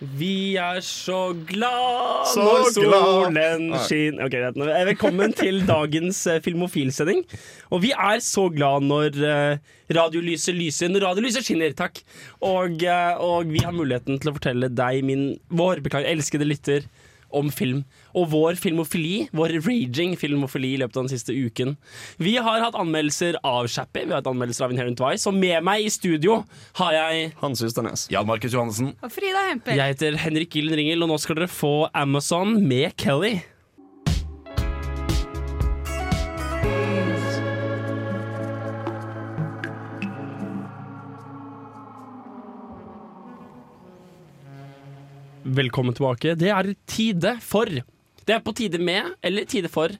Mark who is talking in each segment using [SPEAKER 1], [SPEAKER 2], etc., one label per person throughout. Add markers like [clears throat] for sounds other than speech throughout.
[SPEAKER 1] Vi er så glad
[SPEAKER 2] Så
[SPEAKER 1] når
[SPEAKER 2] glad.
[SPEAKER 1] solen skinner Ok, greit. nå. Eh, Velkommen til dagens Filmofilsending. Filmofil-sending. Og vi er så glad når eh, radiolyset lyser. Når radiolyset skinner, takk. Og, eh, og vi har muligheten til å fortelle deg, min vår beklager, elskede lytter, om film. Og vår filmofili, vår raging filmofili i løpet av den siste uken. Vi har hatt anmeldelser av Chappie, vi har hatt anmeldelser av Inherent Vice, og med meg i studio har jeg
[SPEAKER 2] Hans Ysternes.
[SPEAKER 3] Jan Markus Johannessen.
[SPEAKER 4] Og Frida Hempel.
[SPEAKER 1] Jeg heter Henrik Gyllen Ringel, og nå skal dere få Amazon med Kelly. Velkommen tilbake. Det er tide for Det er på tide med, eller tide for.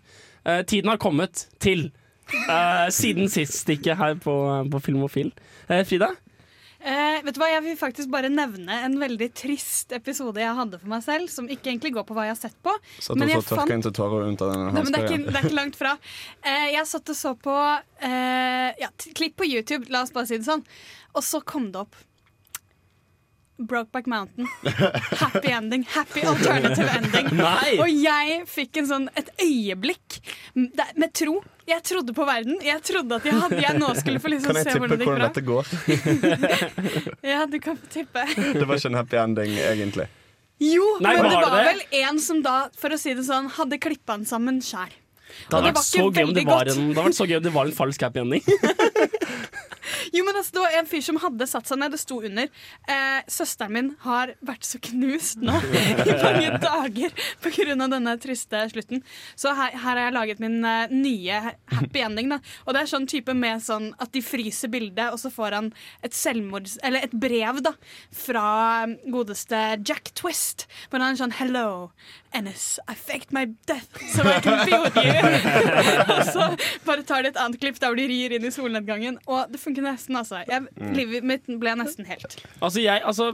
[SPEAKER 1] Eh, tiden har kommet til. eh, siden sist stikket her på, på Filmofil. Uh, Frida?
[SPEAKER 4] Eh, vet du hva, Jeg vil faktisk bare nevne en veldig trist episode jeg hadde for meg selv, som ikke egentlig går på hva jeg har sett på.
[SPEAKER 2] Satt
[SPEAKER 4] Men jeg fant-
[SPEAKER 2] inn til tårer rundt av denne
[SPEAKER 4] Nei, men det, er ikke, det er ikke langt fra. Eh, jeg satt og så på eh, ja, klipp på YouTube, la oss bare si det sånn. Og så kom det opp Brokeback Mountain. Happy ending. Happy alternative ending. [laughs]
[SPEAKER 1] Nei!
[SPEAKER 4] Og jeg fikk en sånn, et øyeblikk med tro. Jeg trodde på verden. Jeg trodde at jeg, hadde, jeg nå skulle få liksom
[SPEAKER 2] Kan jeg tippe
[SPEAKER 4] hvordan det
[SPEAKER 2] hvordan
[SPEAKER 4] gikk
[SPEAKER 2] dette går? [laughs]
[SPEAKER 4] Ja, du kan få tippe.
[SPEAKER 2] Det var ikke en happy ending, egentlig.
[SPEAKER 4] Jo,
[SPEAKER 1] Nei,
[SPEAKER 4] men det
[SPEAKER 1] var det
[SPEAKER 4] var
[SPEAKER 1] det?
[SPEAKER 4] vel en som da, for å si det sånn, hadde klippa den sammen sjæl.
[SPEAKER 1] Det hadde vært
[SPEAKER 4] var
[SPEAKER 1] så gøy om det var en, det så gøy om det var en falsk happy ending. [laughs]
[SPEAKER 4] Jo, men altså, Det var en fyr som hadde satt seg ned. Det sto under. Eh, søsteren min har vært så knust nå [laughs] i mange [laughs] dager pga. denne triste slutten. Så her, her har jeg laget min eh, nye happy ending. da Og det er sånn type med sånn at de fryser bildet, og så får han et selvmords... Eller et brev da fra eh, godeste Jack Twist. Hvor han er sånn Hello, Ennis. I faked my death so I can be with you. [laughs] og så bare tar de et annet klipp der hvor de rir inn i solnedgangen. Og det funker nesten, altså. Jeg, livet mitt ble nesten helt.
[SPEAKER 1] Altså, jeg, altså,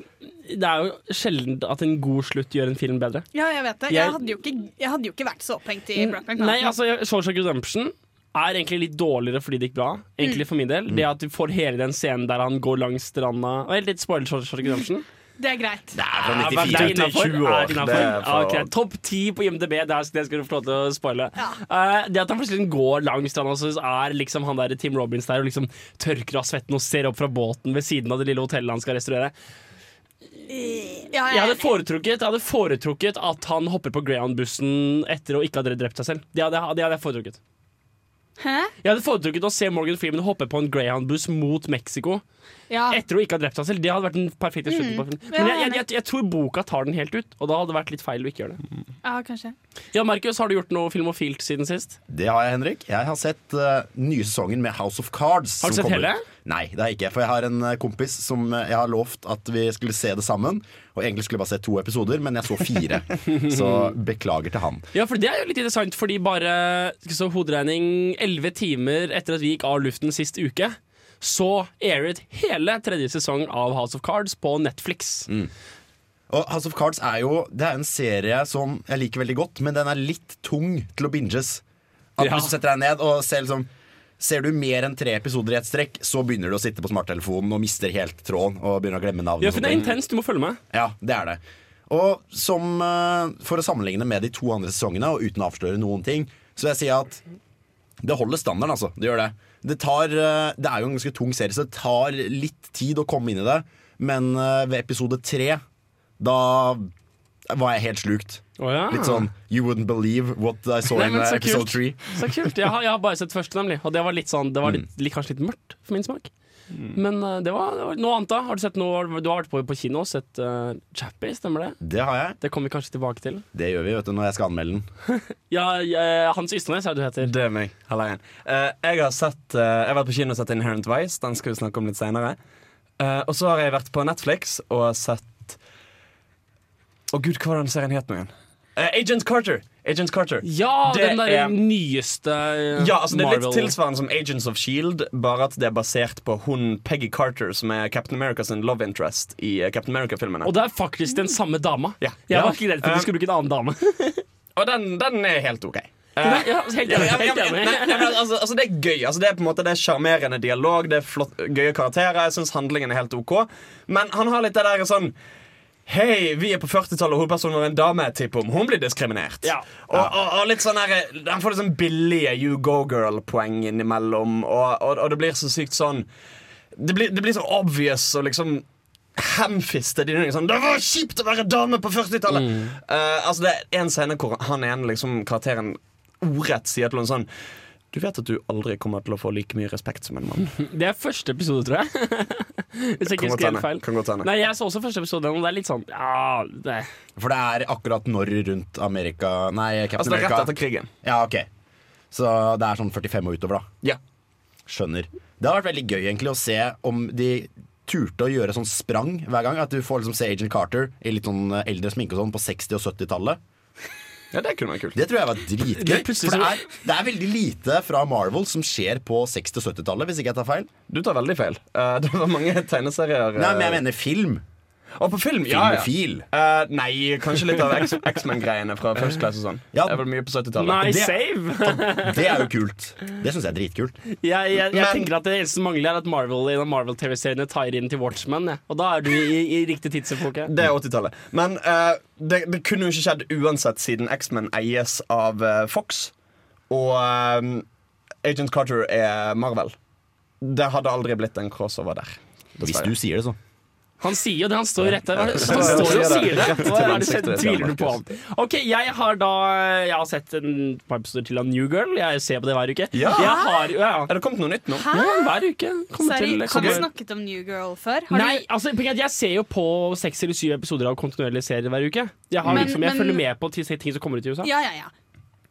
[SPEAKER 1] det er jo sjelden at en god slutt gjør en film bedre.
[SPEAKER 4] Ja, jeg vet det.
[SPEAKER 1] Jeg-
[SPEAKER 4] Jeg hadde jo ikke, jeg hadde jo ikke vært så opphengt i Brokeback
[SPEAKER 1] Nei, altså, Shawshank Redemption er egentlig litt dårligere fordi det gikk bra. Egentlig for min del Det at du får hele den scenen der han går langs stranda Og Litt spoiler Shawshank Redemption. [laughs]
[SPEAKER 4] Det er greit.
[SPEAKER 3] Det er fra 94
[SPEAKER 1] det er
[SPEAKER 3] til
[SPEAKER 1] innenfor.
[SPEAKER 3] 20
[SPEAKER 1] Er
[SPEAKER 3] år.
[SPEAKER 1] det innenfor?
[SPEAKER 3] Det er
[SPEAKER 1] Ja,
[SPEAKER 3] for-
[SPEAKER 1] ok. Topp ti på IMDb, det, er, det skal du få lov til å spoile. Eh, det at han plutselig går langs stranda, så er liksom han der Tim Robins der og liksom tørker av svetten og ser opp fra båten ved siden av det lille hotellet han skal restaurere.
[SPEAKER 4] Ja,
[SPEAKER 1] Jeg hadde foretrukket, jeg hadde foretrukket at han hopper på Greyhound-bussen etter å ikke ha drept seg selv. Det hadde, det hadde jeg foretrukket.
[SPEAKER 4] Hæ?
[SPEAKER 1] Jeg hadde foretrukket å se Morgan Freeman hoppe på en Greyhound-buss mot Mexico
[SPEAKER 4] Ja.
[SPEAKER 1] etter å ikke ha drept seg selv. Det hadde vært den perfekte slutten på filmen.
[SPEAKER 4] Mm.
[SPEAKER 1] Men jeg,
[SPEAKER 4] jeg
[SPEAKER 1] jeg, jeg, tror boka tar den helt ut, og da hadde det vært litt feil å ikke gjøre det.
[SPEAKER 4] ja, kanskje.
[SPEAKER 1] Ja, Markus, har du gjort noe filmofilt siden sist?
[SPEAKER 3] Det har jeg, Henrik. Jeg har sett uh, nye sesongen med House of Cards.
[SPEAKER 1] Har du sett
[SPEAKER 3] kommer.
[SPEAKER 1] hele?
[SPEAKER 3] Nei, det har jeg ikke. For jeg har en eh, kompis som eh, jeg har lovt at vi skulle se det sammen. Og egentlig skulle jeg bare se to episoder, men jeg så fire. [laughs] så beklager til han.
[SPEAKER 1] Ja, for det er jo litt interessant, fordi bare så hoderegning elleve timer etter at vi gikk av luften sist uke, så airet hele tredje sesong av House of Cards på Netflix.
[SPEAKER 3] Og House of Cards er jo Det er en serie som jeg liker veldig godt, men den er litt tung til å binges. At
[SPEAKER 1] Ja.
[SPEAKER 3] Hvis du setter deg ned og ser liksom Ser du mer enn tre episoder i et strekk, så begynner du å sitte på smarttelefonen og mister helt tråden. Og begynner å glemme navn.
[SPEAKER 1] Ja, for det er intenst, du må følge med.
[SPEAKER 3] Ja, det er det. Og som, eh, For å sammenligne med de to andre sesongene, og uten å avsløre noen ting, så vil jeg si at det holder standarden, altså. Det gjør det. Det, tar, eh, det er jo en ganske tung serie, så det tar litt tid å komme inn i det. Men eh, ved episode tre, da var jeg helt slukt. Litt sånn You wouldn't believe what I saw
[SPEAKER 1] Nei,
[SPEAKER 3] in episode
[SPEAKER 1] kult.
[SPEAKER 3] three.
[SPEAKER 1] Så kult. Jeg har, jeg har bare sett første, nemlig. Og det var litt sånn Det var
[SPEAKER 3] Mm.
[SPEAKER 1] litt, kanskje litt mørkt for min smak. Men uh, det, var, det var noe annet, da. Har du sett noe Du har vært på, på kino og sett uh, Chappie, stemmer det?
[SPEAKER 3] Det har jeg.
[SPEAKER 1] Det kommer vi kanskje tilbake til.
[SPEAKER 3] Det gjør vi vet du, når jeg skal anmelde den. [laughs]
[SPEAKER 1] Ja, eh, Hans Ysternes er det du heter.
[SPEAKER 2] Det er meg. Halla igjen. Eh, jeg har sett Jeg har vært på kino og sett Inherent Vice. Den skal vi snakke om litt seinere. og så har jeg vært på Netflix og sett Å gud, hva var den serien het nå igjen? Eh, Agent Carter. Agent Carter.
[SPEAKER 1] Ja,
[SPEAKER 2] Det
[SPEAKER 1] den der
[SPEAKER 2] er-
[SPEAKER 1] nyeste Marvel.
[SPEAKER 2] Ja, altså Det er litt tilsvarende som Agents of Shield, bare at det er basert på hun Peggy Carter, som er Captain America sin love interest i eh, Captain America-filmene.
[SPEAKER 1] Og det er faktisk den samme dama.
[SPEAKER 2] Ja.
[SPEAKER 1] Jeg var ikke redd for at
[SPEAKER 2] Eh,
[SPEAKER 1] du skulle bruke en annen dame. [laughs]
[SPEAKER 2] Og den, den er helt OK. Eh,
[SPEAKER 1] Nei, ja, helt
[SPEAKER 2] Ja,
[SPEAKER 1] enig.
[SPEAKER 2] ja, ja,
[SPEAKER 1] Helt enig.
[SPEAKER 2] nei, nei, men altså, altså, det er gøy. Altså, det er på en måte Det er sjarmerende dialog, det er flott, gøye karakterer. Jeg syns handlingen er helt OK. Men han har litt det der sånn Hei, vi er på 40-tallet, og hovedpersonen vår er en dame. Tipp om hun blir diskriminert.
[SPEAKER 1] Ja.
[SPEAKER 2] Og, og, og litt sånn her Han får litt sånn billige You Go Girl-poeng innimellom, og, og, det blir så sykt sånn Det blir, det blir så obvious og liksom det. Sånn, det var kjipt å være dame på 40-tallet! Eh, altså det er en scene hvor han ene liksom, karakteren ordrett sier til henne sånn Du vet at du aldri kommer til å få like mye respekt som en mann. [laughs]
[SPEAKER 1] Det er første episode, tror jeg. [laughs] Hvis jeg ikke husker helt feil.
[SPEAKER 2] Kan godt hende.
[SPEAKER 1] Nei, jeg så også første episode, og det er litt sånn Ja, det
[SPEAKER 3] For det er akkurat når rundt Amerika Nei, Captain
[SPEAKER 2] Altså det er rett etter krigen.
[SPEAKER 3] Ja, ok Så det er sånn 45 og utover, da.
[SPEAKER 2] Ja.
[SPEAKER 3] Skjønner. Det har vært veldig gøy egentlig å se om de turte å gjøre sånn sprang hver gang. At du får liksom se Agent Carter i litt sånn eh, eldre sminke og sånn på 60- og 70-tallet.
[SPEAKER 2] Ja, det kunne vært kult.
[SPEAKER 3] Det tror jeg var dritgøy.
[SPEAKER 1] Det
[SPEAKER 3] For det er, det er veldig lite fra Marvel som skjer på 60- og 70-tallet, hvis ikke jeg tar feil.
[SPEAKER 2] Du tar veldig feil. Uh, [laughs] det var mange tegneserier
[SPEAKER 3] Nei, men jeg
[SPEAKER 2] eh,
[SPEAKER 3] mener film.
[SPEAKER 2] Og på film, ja, ja.
[SPEAKER 3] Filmofil.
[SPEAKER 2] Eh, nei, kanskje litt av X-Men-greiene fra [laughs] First Class og sånn.
[SPEAKER 3] Ja.
[SPEAKER 2] Det er vel mye på 70-tallet.
[SPEAKER 1] Nei,
[SPEAKER 3] det-
[SPEAKER 1] save! [laughs]
[SPEAKER 3] Det er jo kult. Det syns jeg er dritkult.
[SPEAKER 1] Jeg, jeg, jeg
[SPEAKER 2] Men-
[SPEAKER 1] tenker at Det eneste som mangler, er at Marvel i Marvel-TV-seriene tar inn til Watchmen. Ja. Og da er du i, i riktig tidsepoke.
[SPEAKER 2] Det er 80-tallet. Men uh, det, det kunne jo ikke skjedd uansett, siden X-Men eies av uh, Fox. Og Agent Carter er Marvel. Det hadde aldri blitt en crossover der.
[SPEAKER 3] Hvis du sier det, så.
[SPEAKER 1] Han sier jo det, han står jo rett der. Han står og sier det. Hva er det
[SPEAKER 2] sett,
[SPEAKER 1] tviler du på ham? Ok, jeg har da Jeg har sett en par episoder til av New Girl. Jeg ser på det hver uke.
[SPEAKER 2] Ja.
[SPEAKER 1] Jeg har, ja,
[SPEAKER 2] Er det kommet noe nytt nå?
[SPEAKER 4] Hæ?
[SPEAKER 1] ja, hver uke. Kommer
[SPEAKER 4] Seri,
[SPEAKER 1] til,
[SPEAKER 4] har du snakket om New Girl før? Har
[SPEAKER 1] Nei,
[SPEAKER 4] du,
[SPEAKER 1] altså, jeg ser jo på seks eller syv episoder av kontinuerlige serier hver uke. Jeg, har
[SPEAKER 4] Men-
[SPEAKER 1] liksom, jeg
[SPEAKER 4] men-
[SPEAKER 1] følger med på ting som kommer ut i USA.
[SPEAKER 4] ja, ja, ja.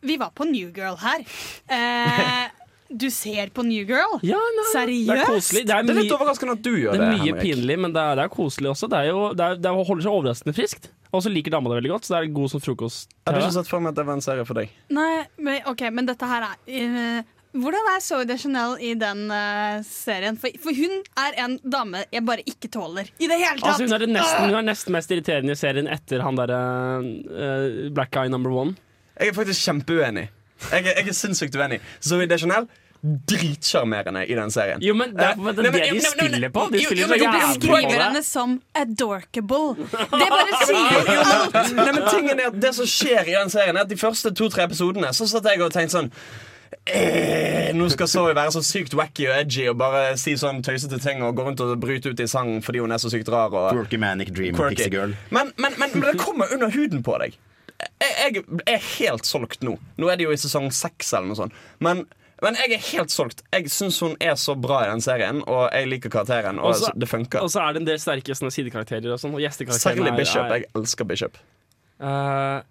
[SPEAKER 4] Vi var på New Girl her. Eh, [laughs] du ser på New Girl?
[SPEAKER 1] Ja, nei, Det er koselig. Det er,
[SPEAKER 2] Det er litt
[SPEAKER 1] mye-
[SPEAKER 2] overraskende at du gjør
[SPEAKER 1] det
[SPEAKER 2] det.
[SPEAKER 1] er mye
[SPEAKER 2] det,
[SPEAKER 1] pinlig, men det er, det er koselig også. Det, er jo, det, er, det holder seg overraskende friskt. Og så liker dama det veldig godt, så det er god som frokost.
[SPEAKER 2] Jeg hadde ikke sett for meg at det var en serie for deg.
[SPEAKER 4] Nei, men, ok, men dette her er uh, Hvordan er Zoe Deschanel i den uh, serien? For, for hun er en dame jeg bare ikke tåler i det hele tatt!
[SPEAKER 1] Altså, hun, er det nesten, hun er nesten mest irriterende i serien etter han derre uh, Black Guy number one.
[SPEAKER 2] Jeg er faktisk kjempeuenig. Jeg er, jeg er sinnssykt uenig. Zoe Deschanel dritsjarmerende i den serien.
[SPEAKER 1] Jo, men det er
[SPEAKER 2] Eh,
[SPEAKER 1] det, det de spiller på. De
[SPEAKER 2] jo,
[SPEAKER 1] spiller
[SPEAKER 2] jo,
[SPEAKER 1] så
[SPEAKER 2] jo,
[SPEAKER 1] jævlig
[SPEAKER 2] jo,
[SPEAKER 1] beskriver
[SPEAKER 4] henne som adorkable. [laughs] Det bare sier
[SPEAKER 2] Jo,
[SPEAKER 4] alt!
[SPEAKER 2] nei, men tingen er at Det som skjer i den serien, er at de første to-tre episodene Så satt jeg og tenkte sånn eh, Nå skal Zoe være så sykt wacky og edgy og bare si sånn tøysete ting og gå rundt og bryte ut i sang fordi hun er så sykt rar. Og
[SPEAKER 3] Quirky Manic Dream
[SPEAKER 2] quirky.
[SPEAKER 3] Pixie Girl.
[SPEAKER 2] Men, men, men, men det kommer under huden på deg. Jeg, jeg er helt solgt nå. Nå er det jo i sesong seks eller noe sånt. Men, men jeg er helt solgt. Jeg syns hun er så bra i den serien, og jeg liker karakteren. Og
[SPEAKER 1] Også-
[SPEAKER 2] det funker.
[SPEAKER 1] Og så er det en del sterke sånne sidekarakterer og sånn.
[SPEAKER 2] Særlig Bishop.
[SPEAKER 1] er-
[SPEAKER 2] Jeg elsker Bishop.
[SPEAKER 1] Uh,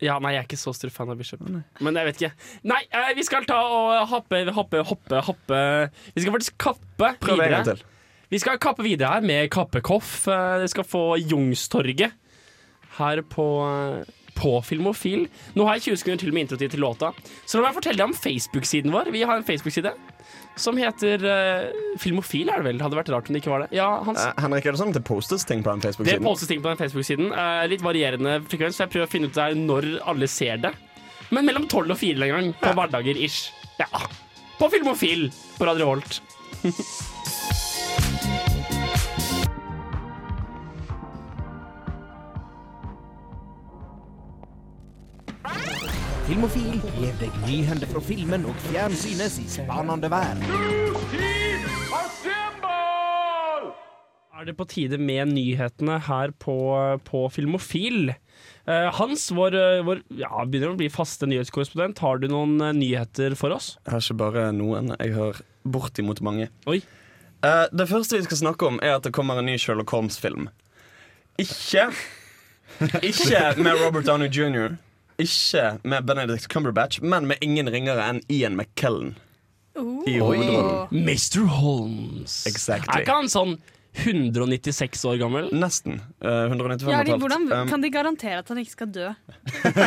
[SPEAKER 1] ja, nei, jeg er ikke så stor fan av Bishop. Men jeg vet ikke. Nei, eh, vi skal ta og hoppe, hoppe, hoppe, hoppe Vi skal faktisk kappe
[SPEAKER 2] Prøv en
[SPEAKER 1] videre.
[SPEAKER 2] gang til.
[SPEAKER 1] Vi skal kappe videre her med Kappekoff. Eh, Dere skal få Jungstorget her på, på Filmofil. Nå har jeg 20 sekunder til med introtid til låta. Så la meg fortelle deg om Facebook-siden vår. Vi har en Facebook-side som heter uh, Filmofil, er det vel? Hadde vært rart om det ikke var det. Ja, Hans.
[SPEAKER 2] Uh, Henrik, er det sånn at det postes ting på den Facebook-siden?
[SPEAKER 1] Det postes ting på den Facebook-siden. Uh, litt varierende frekvens, for jeg prøver å finne ut der når alle ser det. Men mellom 12 og 4 en gang, på hverdager ish. Ja. På Filmofil på Radio Volt. [laughs]
[SPEAKER 5] Filmofil gir deg nyhender fra filmen og fjernsynets i spanende verden.
[SPEAKER 1] Er det på tide med nyhetene her på, på Filmofil? Eh, Hans, vår, eh, vår ja, begynner å bli faste nyhetskorrespondent. Har du noen eh, nyheter for oss?
[SPEAKER 2] Jeg har ikke bare noen, jeg har bortimot mange.
[SPEAKER 1] Oi.
[SPEAKER 2] Eh, det første vi skal snakke om, er at det kommer en ny Sherlock Holmes-film. Ikke Ikke med Robert Downey jr., ikke med Benedict Cumberbatch, men med ingen ringere enn Ian McKellen i hovedrollen.
[SPEAKER 1] Mr. Holmes.
[SPEAKER 2] Exactly.
[SPEAKER 1] Er ikke han sånn 196 år gammel.
[SPEAKER 2] Nesten. Uh, 195
[SPEAKER 4] Ja, de, hvordan
[SPEAKER 2] Um,
[SPEAKER 4] kan de garantere at han ikke skal dø?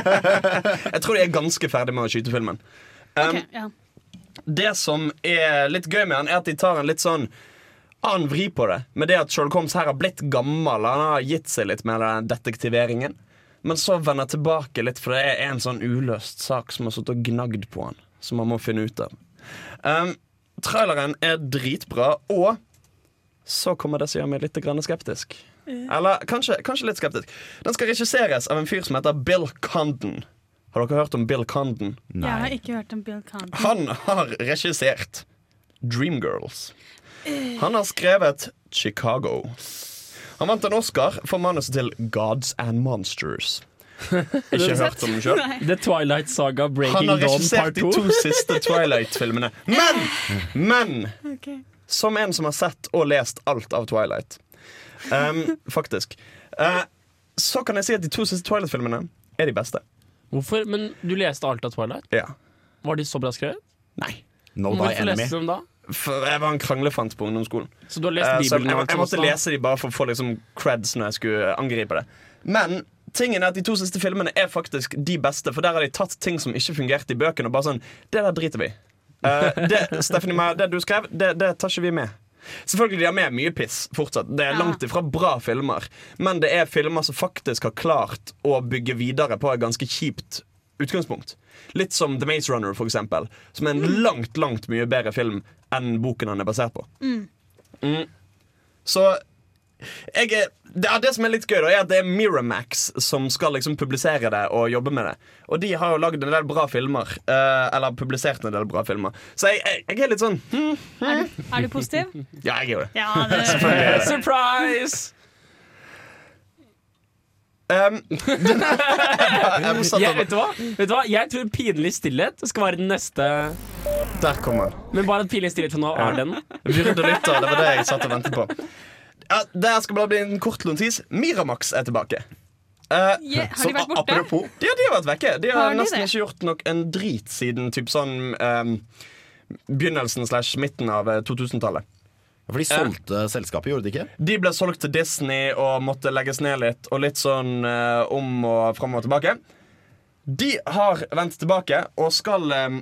[SPEAKER 4] [laughs]
[SPEAKER 2] jeg tror de er ganske ferdig med å skyte filmen. Um,
[SPEAKER 4] okay, ja.
[SPEAKER 2] Det som er litt gøy med han, er at de tar en litt sånn annen vri på det. Med det at Sherlock Holmes her har blitt gammel, han har gitt seg litt med den detektiveringen. Men så vender jeg tilbake litt, for det er en sånn uløst sak som har sittet og gnagd på han. Som man må finne ut av. Um, traileren er dritbra, og så kommer det som gjør meg litt skeptisk. Eller kanskje, kanskje litt skeptisk. Den skal regisseres av en fyr som heter Bill Condon. Har dere hørt om Bill Condon? Nei.
[SPEAKER 4] Jeg har ikke hørt om Bill Condon.
[SPEAKER 2] Han har regissert Dreamgirls. Han har skrevet Chicago. Han vant en Oscar for manuset til Gods and Monsters. [laughs] Ikke hørt om den sjøl.
[SPEAKER 1] The Twilight Saga Breaking Dawn Part 2.
[SPEAKER 2] Han har
[SPEAKER 1] ikke
[SPEAKER 2] regissert de to siste Twilight-filmene. [laughs] Men! Men!
[SPEAKER 4] Okay.
[SPEAKER 2] Som en som har sett og lest alt av Twilight, um, faktisk, Uh, så kan jeg si at de to siste Twilight-filmene er de beste.
[SPEAKER 1] Hvorfor? Men du leste alt av Twilight?
[SPEAKER 2] Ja.
[SPEAKER 1] Var de så bra skrevet?
[SPEAKER 2] Nei.
[SPEAKER 3] No Die
[SPEAKER 1] Hvorfor leste du dem da?
[SPEAKER 2] For jeg var en kranglefant på ungdomsskolen.
[SPEAKER 1] Så du har lest
[SPEAKER 2] Eh, så jeg,
[SPEAKER 1] Bibelen?
[SPEAKER 2] jeg,
[SPEAKER 1] og
[SPEAKER 2] måtte lese de bare for å få liksom creds når jeg skulle angripe det. Men tingen er at de to siste filmene er faktisk de beste, for der har de tatt ting som ikke fungerte i bøkene, og bare sånn Det der driter vi i. Uh, det, [laughs] Stephanie Meyer, det du skrev, det, det tar ikke vi med. Selvfølgelig de har med mye piss fortsatt. Det er
[SPEAKER 4] Ja.
[SPEAKER 2] langt ifra bra filmer. Men det er filmer som faktisk har klart å bygge videre på et ganske kjipt utgangspunkt. Litt som The Maze Runner, for eksempel. Som er en langt, langt mye bedre film enn boken han er basert på. Mm. Så jeg er, det, det som er litt gøy, da, er at det er Miramax som skal liksom publisere det og jobbe med det. Og de har jo lagd en del bra filmer. Uh, eller publisert en del bra filmer. Så jeg, jeg, jeg er litt sånn hm,
[SPEAKER 4] Er du, er du positiv?
[SPEAKER 2] Ja, jeg er jo det.
[SPEAKER 4] Ja, det [laughs]
[SPEAKER 1] Surprise!
[SPEAKER 2] Um, den, [laughs] jeg må sette
[SPEAKER 1] Jeg, vet, du hva? vet du hva? Jeg tror pinlig stillhet skal være den neste
[SPEAKER 2] Der kommer den.
[SPEAKER 1] Men bare at pinlig stillhet for nå er den.
[SPEAKER 2] Lytter, det var det jeg satt og ventet på. Ja, det her skal bare bli en kort notis. Miramax er tilbake. Uh,
[SPEAKER 4] Yeah, har de vært borte?
[SPEAKER 3] apropos
[SPEAKER 2] de, de har vært vekke. De har,
[SPEAKER 4] Har de
[SPEAKER 2] nesten
[SPEAKER 4] det?
[SPEAKER 2] ikke gjort nok en drit siden typ sånn um, begynnelsen slash midten av eh, 2000-tallet.
[SPEAKER 3] For de solgte selskapet, gjorde de ikke?
[SPEAKER 2] De ble solgt til Disney og måtte legges ned litt, og litt sånn eh, om og fram og tilbake. De har vendt tilbake og skal eh,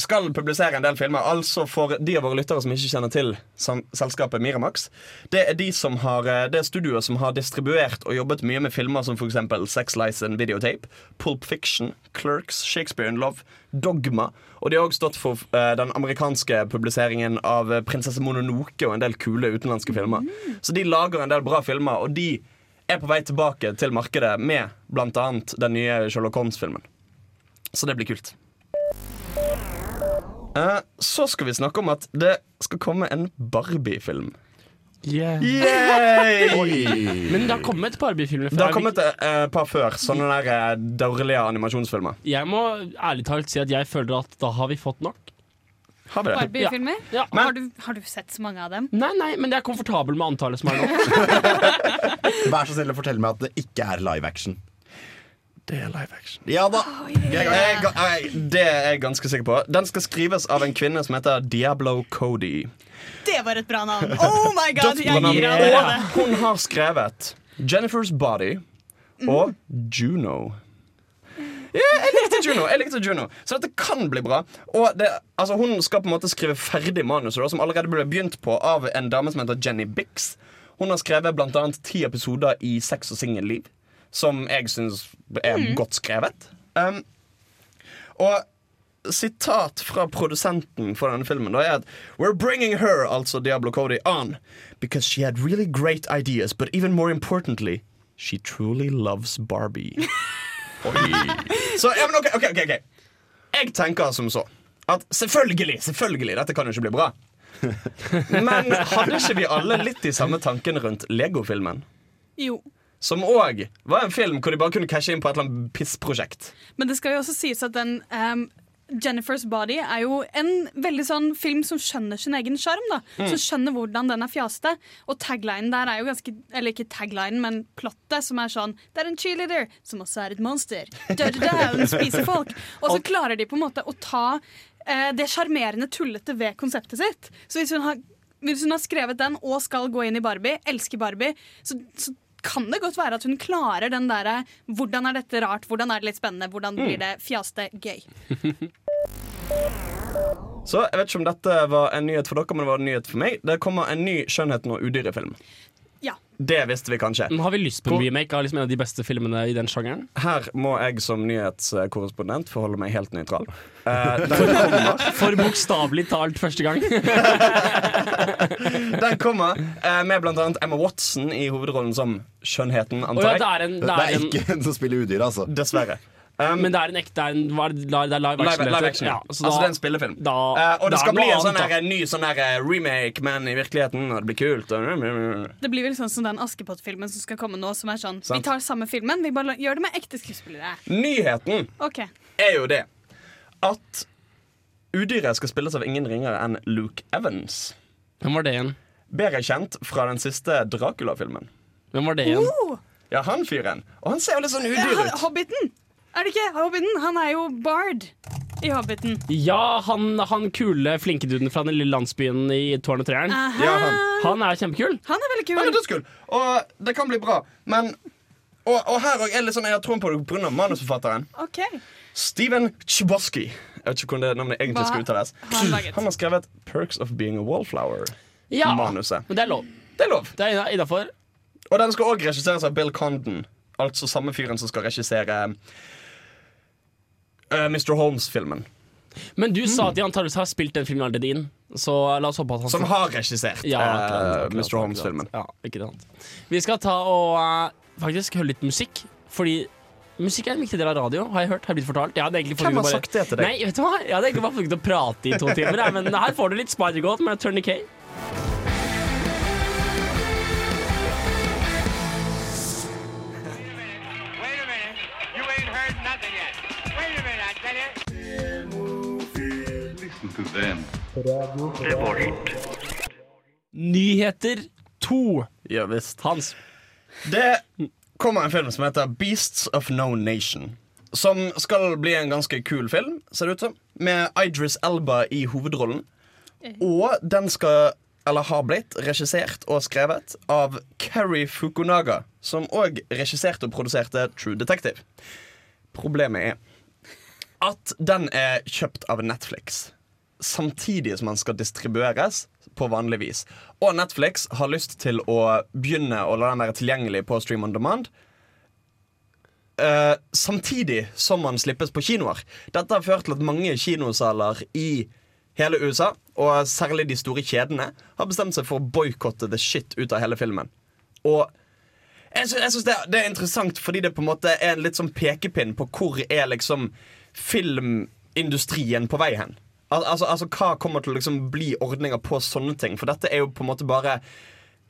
[SPEAKER 2] skal publisere en del filmer. Altså For de av våre lyttere som ikke kjenner til selskapet Miramax. Det er de som har eh, Det studioer som har distribuert og jobbet mye med filmer som f.eks. Sex Lies and Videotape, Pulp Fiction, Clerks, Shakespeare in Love, Dogma. Og de har også stått for eh, den amerikanske publiseringen av eh, Prinsesse Mononoke og en del kule utenlandske filmer. Så de lager en del bra filmer, og de er på vei tilbake til markedet med bl.a. den nye Sherlock Holmes-filmen. Så det blir kult. Eh, så skal vi snakke om at det skal komme en Barbie-film. Yay!
[SPEAKER 1] Men det har kommet Barbie-filmer
[SPEAKER 2] Det har kommet et uh, par før, sånne der uh, dårlige animasjonsfilmer.
[SPEAKER 1] Jeg må ærlig talt si at jeg føler at da har vi fått nok.
[SPEAKER 2] Har vi det?
[SPEAKER 4] Barbie-filmer?
[SPEAKER 1] Ja.
[SPEAKER 2] Ja.
[SPEAKER 4] Har, du- har du sett så mange av dem?
[SPEAKER 1] Nei, nei, men jeg er komfortabel med antallet som er nå. [laughs] [laughs]
[SPEAKER 3] Vær så snill å fortelle meg at det ikke er live action.
[SPEAKER 2] Det er live action.
[SPEAKER 3] Ja da. Jeg er
[SPEAKER 2] Jeg, ga- jeg, det er jeg ganske sikker på. Den skal skrives av en kvinne som heter Diablo Cody.
[SPEAKER 4] Det var et bra navn! Oh my god, jeg gir
[SPEAKER 2] av
[SPEAKER 4] det.
[SPEAKER 2] Og hun har skrevet Jennifer's Body og Juno. Ja, jeg likte Juno. jeg likte Juno Så dette kan bli bra. Og det, altså, Hun skal på en måte skrive ferdig manuset, som allerede ble begynt på av en dame som heter Jenny Bix. Hun har skrevet annet ti episoder i Sex og singelliv, som jeg syns er godt skrevet. Um, og sitat fra produsenten for denne filmen da er at We're bringing her, altså Diablo Cody, on because she had really great ideas, but even more importantly, she truly loves Barbie. [laughs] Så, ja, men okay, ok, ok, ok. Jeg tenker som så at selvfølgelig, selvfølgelig, dette kan jo ikke bli bra. [laughs] Men hadde ikke vi alle litt de samme tankene rundt Lego-filmen?
[SPEAKER 4] Jo.
[SPEAKER 2] Som òg var en film hvor de bare kunne cashe inn på et eller annet pissprosjekt.
[SPEAKER 4] Men det skal jo også sies at den um Jennifer's Body er jo en veldig sånn film som skjønner sin egen sjarm. Mm. Som skjønner hvordan den er fjasete. Og taglinen der er jo ganske Eller ikke taglinen, men plottet, som er sånn Det er en cheerleader som også er et monster. Hun spiser folk. Og så klarer de på en måte å ta eh, det sjarmerende tullete ved konseptet sitt. Så hvis hun har hvis hun har skrevet den og skal gå inn i Barbie, elsker Barbie, så, så kan det godt være at hun klarer den derre Hvordan er dette rart? Hvordan er det litt spennende? Hvordan blir det fjaste gøy? [laughs]
[SPEAKER 2] Så jeg vet ikke om dette var en nyhet for dere, men det var en nyhet for meg. Det kommer en ny Skjønnheten og udyret-film.
[SPEAKER 4] Ja.
[SPEAKER 2] Det visste vi kanskje.
[SPEAKER 1] Men har vi lyst på en remake av liksom en av de beste filmene i den sjangeren?
[SPEAKER 2] Her må jeg som nyhetskorrespondent forholde meg helt nøytral. Uh, [laughs] den kommer,
[SPEAKER 1] For bokstavelig talt første gang. [laughs]
[SPEAKER 2] den kommer uh, med annet Emma Watson i hovedrollen som Skjønnheten, antar
[SPEAKER 1] det
[SPEAKER 2] jeg.
[SPEAKER 1] er ja,
[SPEAKER 3] Det
[SPEAKER 1] det
[SPEAKER 3] det,
[SPEAKER 1] er
[SPEAKER 3] ikke en som spiller udyr, altså.
[SPEAKER 2] Dessverre. Um,
[SPEAKER 1] Men det er en ekte Det er, en, hva er det, det er live action.
[SPEAKER 2] live
[SPEAKER 1] live
[SPEAKER 2] action.
[SPEAKER 1] Ja,
[SPEAKER 2] altså
[SPEAKER 1] så da,
[SPEAKER 2] det er en spillefilm.
[SPEAKER 1] da,
[SPEAKER 2] uh, og det
[SPEAKER 1] det
[SPEAKER 2] skal bli en sånn her, ny sånn her, eh, remake, men i virkeligheten, og det blir kult. Og,
[SPEAKER 4] Det blir vel sånn som den Askepott-filmen som skal komme nå, som er sånn
[SPEAKER 2] Sant.
[SPEAKER 4] Vi tar samme filmen, vi bare gjør det med ekte skuespillere.
[SPEAKER 2] Nyheten
[SPEAKER 4] okay.
[SPEAKER 2] er jo det at udyret skal spilles av ingen ringere enn Luke Evans.
[SPEAKER 1] Hvem var det igjen?
[SPEAKER 2] Bedre kjent fra den siste Dracula-filmen.
[SPEAKER 1] Hvem var det igjen?
[SPEAKER 4] Oh,
[SPEAKER 2] Ja, han fyren. Og han ser jo litt sånn udyr ut.
[SPEAKER 4] Hobbiten! Er det ikke? Hobbiten, Han er jo bard i Hobbiten.
[SPEAKER 1] Ja, han, han kule flinkeduden fra den lille landsbyen i Tårn og treeren.
[SPEAKER 4] Aha.
[SPEAKER 2] Ja, han.
[SPEAKER 1] Han er kjempekul.
[SPEAKER 4] Han er veldig
[SPEAKER 2] Han er
[SPEAKER 4] kul.
[SPEAKER 2] dødskul. Og det kan bli bra. Men Og, og her òg er sånn, jeg har troen på det pga. manusforfatteren.
[SPEAKER 4] Ok,
[SPEAKER 2] Steven Chbosky. Jeg vet ikke hvordan det navnet egentlig skal uttales.
[SPEAKER 4] han?
[SPEAKER 2] Han har skrevet 'Perks of Being a Wallflower'.
[SPEAKER 1] Ja,
[SPEAKER 2] Manuset.
[SPEAKER 1] men det er lov.
[SPEAKER 2] Det er lov.
[SPEAKER 1] Det er innafor.
[SPEAKER 2] Og den skal òg regisseres av Bill Condon. Altså samme fyren som skal regissere eh, Mr. Holmes-filmen.
[SPEAKER 1] Men du sa at de antakeligvis har spilt den filmen allerede inn, så la oss håpe at han
[SPEAKER 2] Som har regissert
[SPEAKER 1] Ja,
[SPEAKER 2] eh,
[SPEAKER 1] akkurat, akkurat,
[SPEAKER 2] Mr. Holmes-filmen.
[SPEAKER 1] Ja, ikke sant. Vi skal ta og uh, faktisk høre litt musikk, fordi musikk er en viktig del av radio, har jeg hørt. Har blitt fortalt.
[SPEAKER 2] Hvem har
[SPEAKER 1] bare-
[SPEAKER 2] sagt det til deg?
[SPEAKER 1] Nei, vet du hva? Jeg hadde egentlig bare funnet å prate i to timer, men her får du litt Spider-Goat med Tourniquet.
[SPEAKER 6] Wait you.
[SPEAKER 7] Revolt.
[SPEAKER 1] Nyheter 2.
[SPEAKER 2] Ja, visst.
[SPEAKER 1] Hans.
[SPEAKER 2] Det kommer en film som heter Beasts of No Nation. Som skal bli en ganske kul film, ser det ut som. Med Idris Elba i hovedrollen. Og den skal, eller har blitt, regissert og skrevet av Keri Fukunaga. Som òg regisserte og produserte True Detective. Problemet er at den er kjøpt av Netflix. Samtidig som den skal distribueres på vanlig vis. Og Netflix har lyst til å begynne å la den være tilgjengelig på Stream on Demand. Uh, samtidig som man slippes på kinoer. Dette har ført til at mange kinosaler i hele USA, og særlig de store kjedene, har bestemt seg for å boikotte the shit ut av hele filmen. Og jeg synes, jeg syns det, det er interessant fordi det på en måte er en litt sånn pekepinn på hvor er liksom filmindustrien på vei hen. Al altså, altså Hva kommer til å liksom bli ordninger på sånne ting? For dette er jo på en måte bare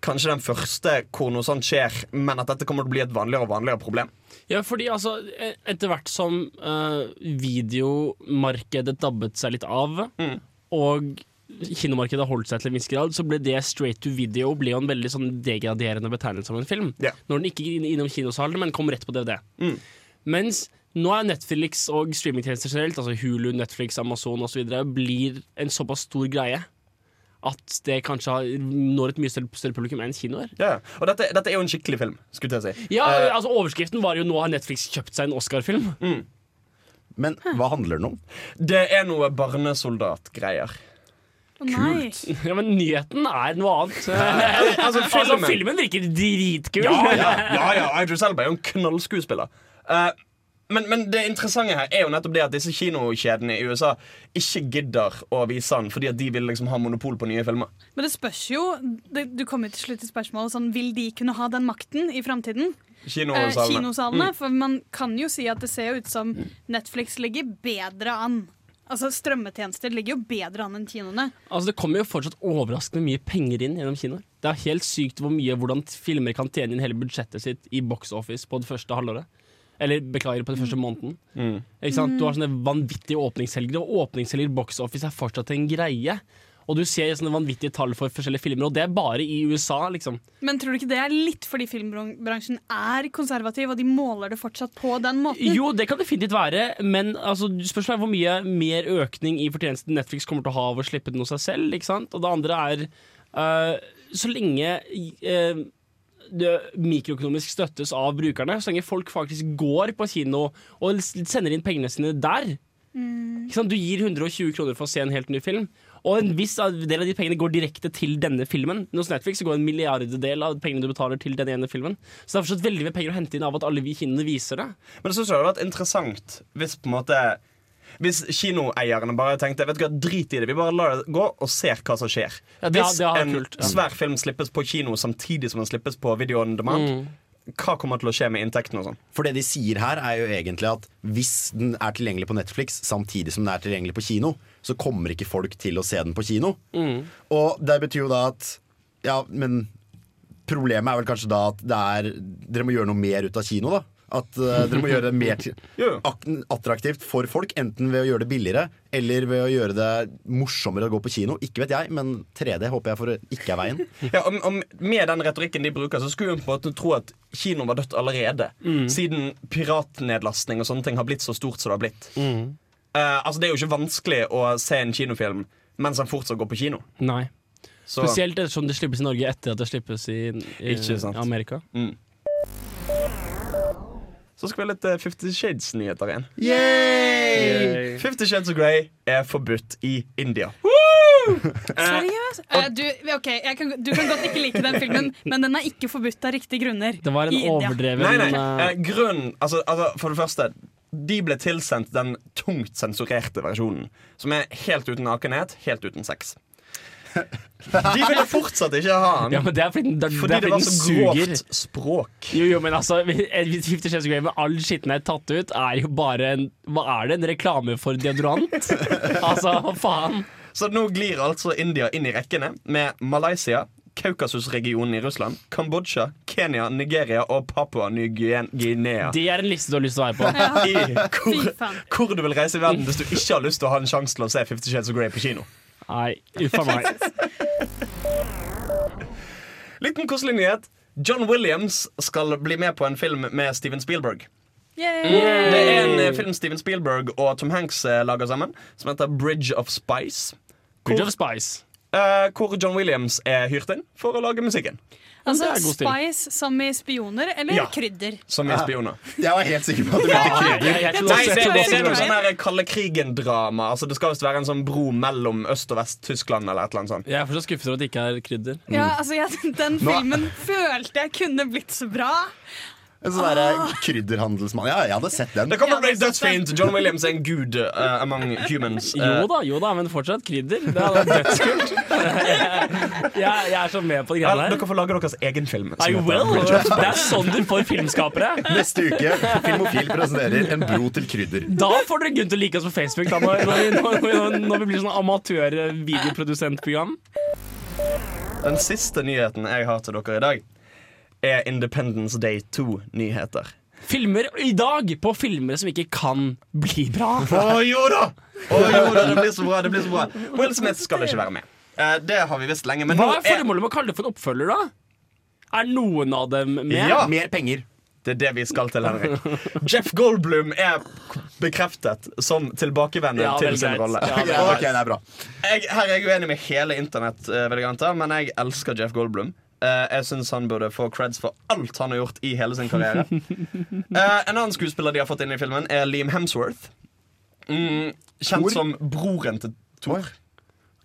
[SPEAKER 2] kanskje den første hvor noe sånt skjer, men at dette kommer til å bli et vanligere og vanligere problem.
[SPEAKER 1] Ja, fordi altså, e- etter hvert som uh, videomarkedet dabbet seg litt av,
[SPEAKER 2] Mm.
[SPEAKER 1] og kinomarkedet holdt seg til en viss grad, så ble det straight to video ble jo en veldig sånn degraderende betegnelse av en film.
[SPEAKER 2] Yeah.
[SPEAKER 1] Når den ikke gikk innom kinosalen, men kom rett på DVD.
[SPEAKER 2] Mm.
[SPEAKER 1] Mens nå er Netflix og streamingtjenester generelt, altså Hulu, Netflix, Amazon osv., blir en såpass stor greie at det kanskje har, når et mye større, publikum enn kinoer.
[SPEAKER 2] Ja, Og dette, dette er jo en skikkelig film, skulle jeg si.
[SPEAKER 1] Ja,
[SPEAKER 2] uh,
[SPEAKER 1] altså Overskriften var jo 'Nå har Netflix kjøpt seg en Oscar-film'.
[SPEAKER 3] Men hva handler den om?
[SPEAKER 2] det er noe barnesoldatgreier.
[SPEAKER 4] Kult. nei. [laughs]
[SPEAKER 1] Ja, men nyheten er noe annet. [laughs]
[SPEAKER 2] Altså, [laughs]
[SPEAKER 1] altså,
[SPEAKER 2] filmen-
[SPEAKER 1] filmen virker dritkul.
[SPEAKER 2] Ja, ja, ja, ja Idris Elba er jo en knallskuespiller. Eh, men, men det interessante her er jo nettopp det at disse kinokjedene i USA ikke gidder å vise den fordi at de vil liksom ha monopol på nye filmer.
[SPEAKER 4] Men det spørs jo det, Du kommer til slutt til spørsmålet sånn, Vil de kunne ha den makten i framtiden? Eh,
[SPEAKER 2] Kinosalene.
[SPEAKER 4] kinosalene.
[SPEAKER 2] Mm.
[SPEAKER 4] For man kan jo si at det ser ut som Netflix ligger bedre an. Altså Strømmetjenester ligger jo bedre an enn kinoene.
[SPEAKER 1] Altså, det kommer jo fortsatt overraskende mye penger inn gjennom kinoer. Det er helt sykt hvor mye hvordan filmer kan tjene inn hele budsjettet sitt i box office på det første halvåret. Eller beklager, på den første måneden. Ikke sant? Du har sånne vanvittige åpningshelger, og åpningshelger box office er fortsatt en greie. Og du ser sånne vanvittige tall for forskjellige filmer, og det er bare i USA, liksom.
[SPEAKER 4] Men tror du ikke det er litt fordi filmbransjen er konservativ, og de måler det fortsatt på den måten?
[SPEAKER 1] Jo, det kan definitivt være, men altså, spørsmålet er hvor mye mer økning i fortjenesten Netflix kommer til å ha av å slippe den hos seg selv. Ikke sant? Og det andre er uh, så lenge eh, det mikroøkonomisk støttes av brukerne, så lenge folk faktisk går på kino og sender inn pengene sine der. Ikke sant? Du gir 120 kroner for å se en helt ny film, og en viss del av de pengene går direkte til denne filmen. Hos Netflix går en milliarddel av pengene du betaler til den ene filmen. Så det er fortsatt veldig mye penger å hente inn av at alle vi kinoene viser det.
[SPEAKER 2] Men jeg synes det hadde vært interessant hvis på en måte Hvis kinoeierne bare tenkte Vet du hva, drit i det, vi bare lar det gå og ser hva som skjer.
[SPEAKER 1] Ja, det-
[SPEAKER 2] hvis
[SPEAKER 1] det
[SPEAKER 2] en
[SPEAKER 1] kult, ja.
[SPEAKER 2] svær film slippes på kino samtidig som den slippes på video on demand,
[SPEAKER 1] Mm.
[SPEAKER 2] hva kommer til å skje med inntektene og sånn?
[SPEAKER 3] For det de sier her, er jo egentlig at hvis den er tilgjengelig på Netflix samtidig som den er tilgjengelig på kino, så kommer ikke folk til å se den på kino.
[SPEAKER 1] Mm.
[SPEAKER 3] Og det betyr jo da at Ja, men problemet er vel kanskje da at det er Dere må gjøre noe mer ut av kino, da. At uh, dere må gjøre det mer [laughs] attraktivt for folk, enten ved å gjøre det billigere eller ved å gjøre det morsommere å gå på kino. Ikke vet jeg, men 3D håper jeg for ikke er veien. [laughs]
[SPEAKER 2] Ja, og, og Med den retorikken de bruker, så skulle hun på en måte tro at kino var dødt allerede.
[SPEAKER 1] Mm.
[SPEAKER 2] Siden piratnedlastning og sånne ting har blitt så stort som det har blitt.
[SPEAKER 1] Mm.
[SPEAKER 2] Uh, altså Det er jo ikke vanskelig å se en kinofilm mens han fortsatt går på kino.
[SPEAKER 1] Nei.
[SPEAKER 2] Så,
[SPEAKER 1] Spesielt ettersom det slippes i Norge etter at det slippes i, i
[SPEAKER 2] Ikke sant.
[SPEAKER 1] Amerika.
[SPEAKER 2] mm. Så skal vi ha litt uh, Fifty Shades-nyheter igjen.
[SPEAKER 1] Yay!
[SPEAKER 2] Fifty Shades of Grey er forbudt i India.
[SPEAKER 4] Seriøst? Uh, du, okay, kan, du kan godt ikke like den filmen, men den er ikke forbudt av riktige grunner.
[SPEAKER 1] Det var en overdreven
[SPEAKER 2] Nei, nei, Uh, grunn, altså, altså, For det første De ble tilsendt den tungt sensurerte versjonen Som er helt uten nakenhet, helt uten sex De ville fortsatt ikke ha den
[SPEAKER 1] Ja, men det er fordi, den- det,
[SPEAKER 2] Fordi
[SPEAKER 1] er
[SPEAKER 2] det
[SPEAKER 1] fordi
[SPEAKER 2] var
[SPEAKER 1] den
[SPEAKER 2] så
[SPEAKER 1] suger.
[SPEAKER 2] grovt språk
[SPEAKER 1] Jo, jo, men altså hvis Fifty Shades of Grey med all skittenhet tatt ut, er jo bare en Hva er det? En reklame for deodorant? [laughs] altså, hva faen?
[SPEAKER 2] Så nå glir altså India inn i rekkene Med Malaysia, Kaukasusregionen i Russland Kambodsja, Kenya, Nigeria og Papua Ny-Guinea
[SPEAKER 1] Det er en liste du har lyst til å være på.
[SPEAKER 2] I hvor, hvor du vil reise i verden Hvis du ikke har lyst til å ha en sjanse til å se Fifty Shades of Grey på kino
[SPEAKER 1] Nei, uff a meg.
[SPEAKER 2] Liten koselig nyhet. John Williams skal bli med på en film med Steven Spielberg.
[SPEAKER 4] Yay.
[SPEAKER 2] Det er en eh, film Steven Spielberg og Tom Hanks eh, lager sammen, som heter Bridge of Spice.
[SPEAKER 1] Bridge of Spice.
[SPEAKER 2] Uh, hvor John Williams er hyrt inn for å lage musikken.
[SPEAKER 4] Altså
[SPEAKER 1] det.
[SPEAKER 4] Spice som i spioner, eller
[SPEAKER 2] Ja.
[SPEAKER 4] krydder?
[SPEAKER 2] Som i spioner. [laughs]
[SPEAKER 3] Jeg var helt sikker på at du mente krydder.
[SPEAKER 2] Nei, det, det, det er noe sånn kalde krigen-drama. Altså, det skal visst være en sånn bro mellom Øst- og Vest-Tyskland. eller et eller annet sånt
[SPEAKER 1] jeg er fortsatt skuffet over at det ikke er krydder.
[SPEAKER 4] Ja, altså jeg, Den filmen følte jeg kunne blitt så bra.
[SPEAKER 3] En sånn ah. krydderhandelsmann. Ja, jeg hadde sett den.
[SPEAKER 2] Det kommer til å bli dødsfint. John Williams er en gud uh, among humans. Uh.
[SPEAKER 1] Jo da, jo da, men fortsatt krydder. Det hadde vært dødskult. [laughs] jeg, jeg er så med på de
[SPEAKER 2] greiene
[SPEAKER 1] greiene
[SPEAKER 2] dere får lage deres egen film.
[SPEAKER 1] I will. Det er sånn du får filmskapere.
[SPEAKER 3] Neste uke Filmofil presenterer En bro til krydder.
[SPEAKER 1] Da får dere grunn til å like oss på Facebook, da, når, når, vi, når, når vi blir sånn amatør-videoprodusentprogram.
[SPEAKER 2] Den siste nyheten jeg har til dere i dag, er Independence Day 2-nyheter.
[SPEAKER 1] Filmer i dag på filmer som ikke kan bli bra.
[SPEAKER 2] Å jo da! Oh, jo da, Det blir så bra. det blir så bra Will Smith skal ikke være med. Uh, det har vi visst lenge. Men
[SPEAKER 1] Hva er formålet med å kalle det for en oppfølger, da? Er noen av dem med?
[SPEAKER 2] Ja.
[SPEAKER 3] Mer penger.
[SPEAKER 2] Det er det vi skal til, Henrik. Jeff Goldblum er bekreftet som tilbakevender
[SPEAKER 1] Ja,
[SPEAKER 2] til sin rolle.
[SPEAKER 1] Ja,
[SPEAKER 3] okay, ok, det er bra.
[SPEAKER 2] Her er jeg uenig med hele internett, eh, men jeg elsker Jeff Goldblum. Eh, jeg syns han burde få creds for alt han har gjort i hele sin karriere. Uh, [laughs] en annen skuespiller de har fått inn i filmen, er Liam Hemsworth. Mm, kjent
[SPEAKER 3] Thor?
[SPEAKER 2] som broren til Thor.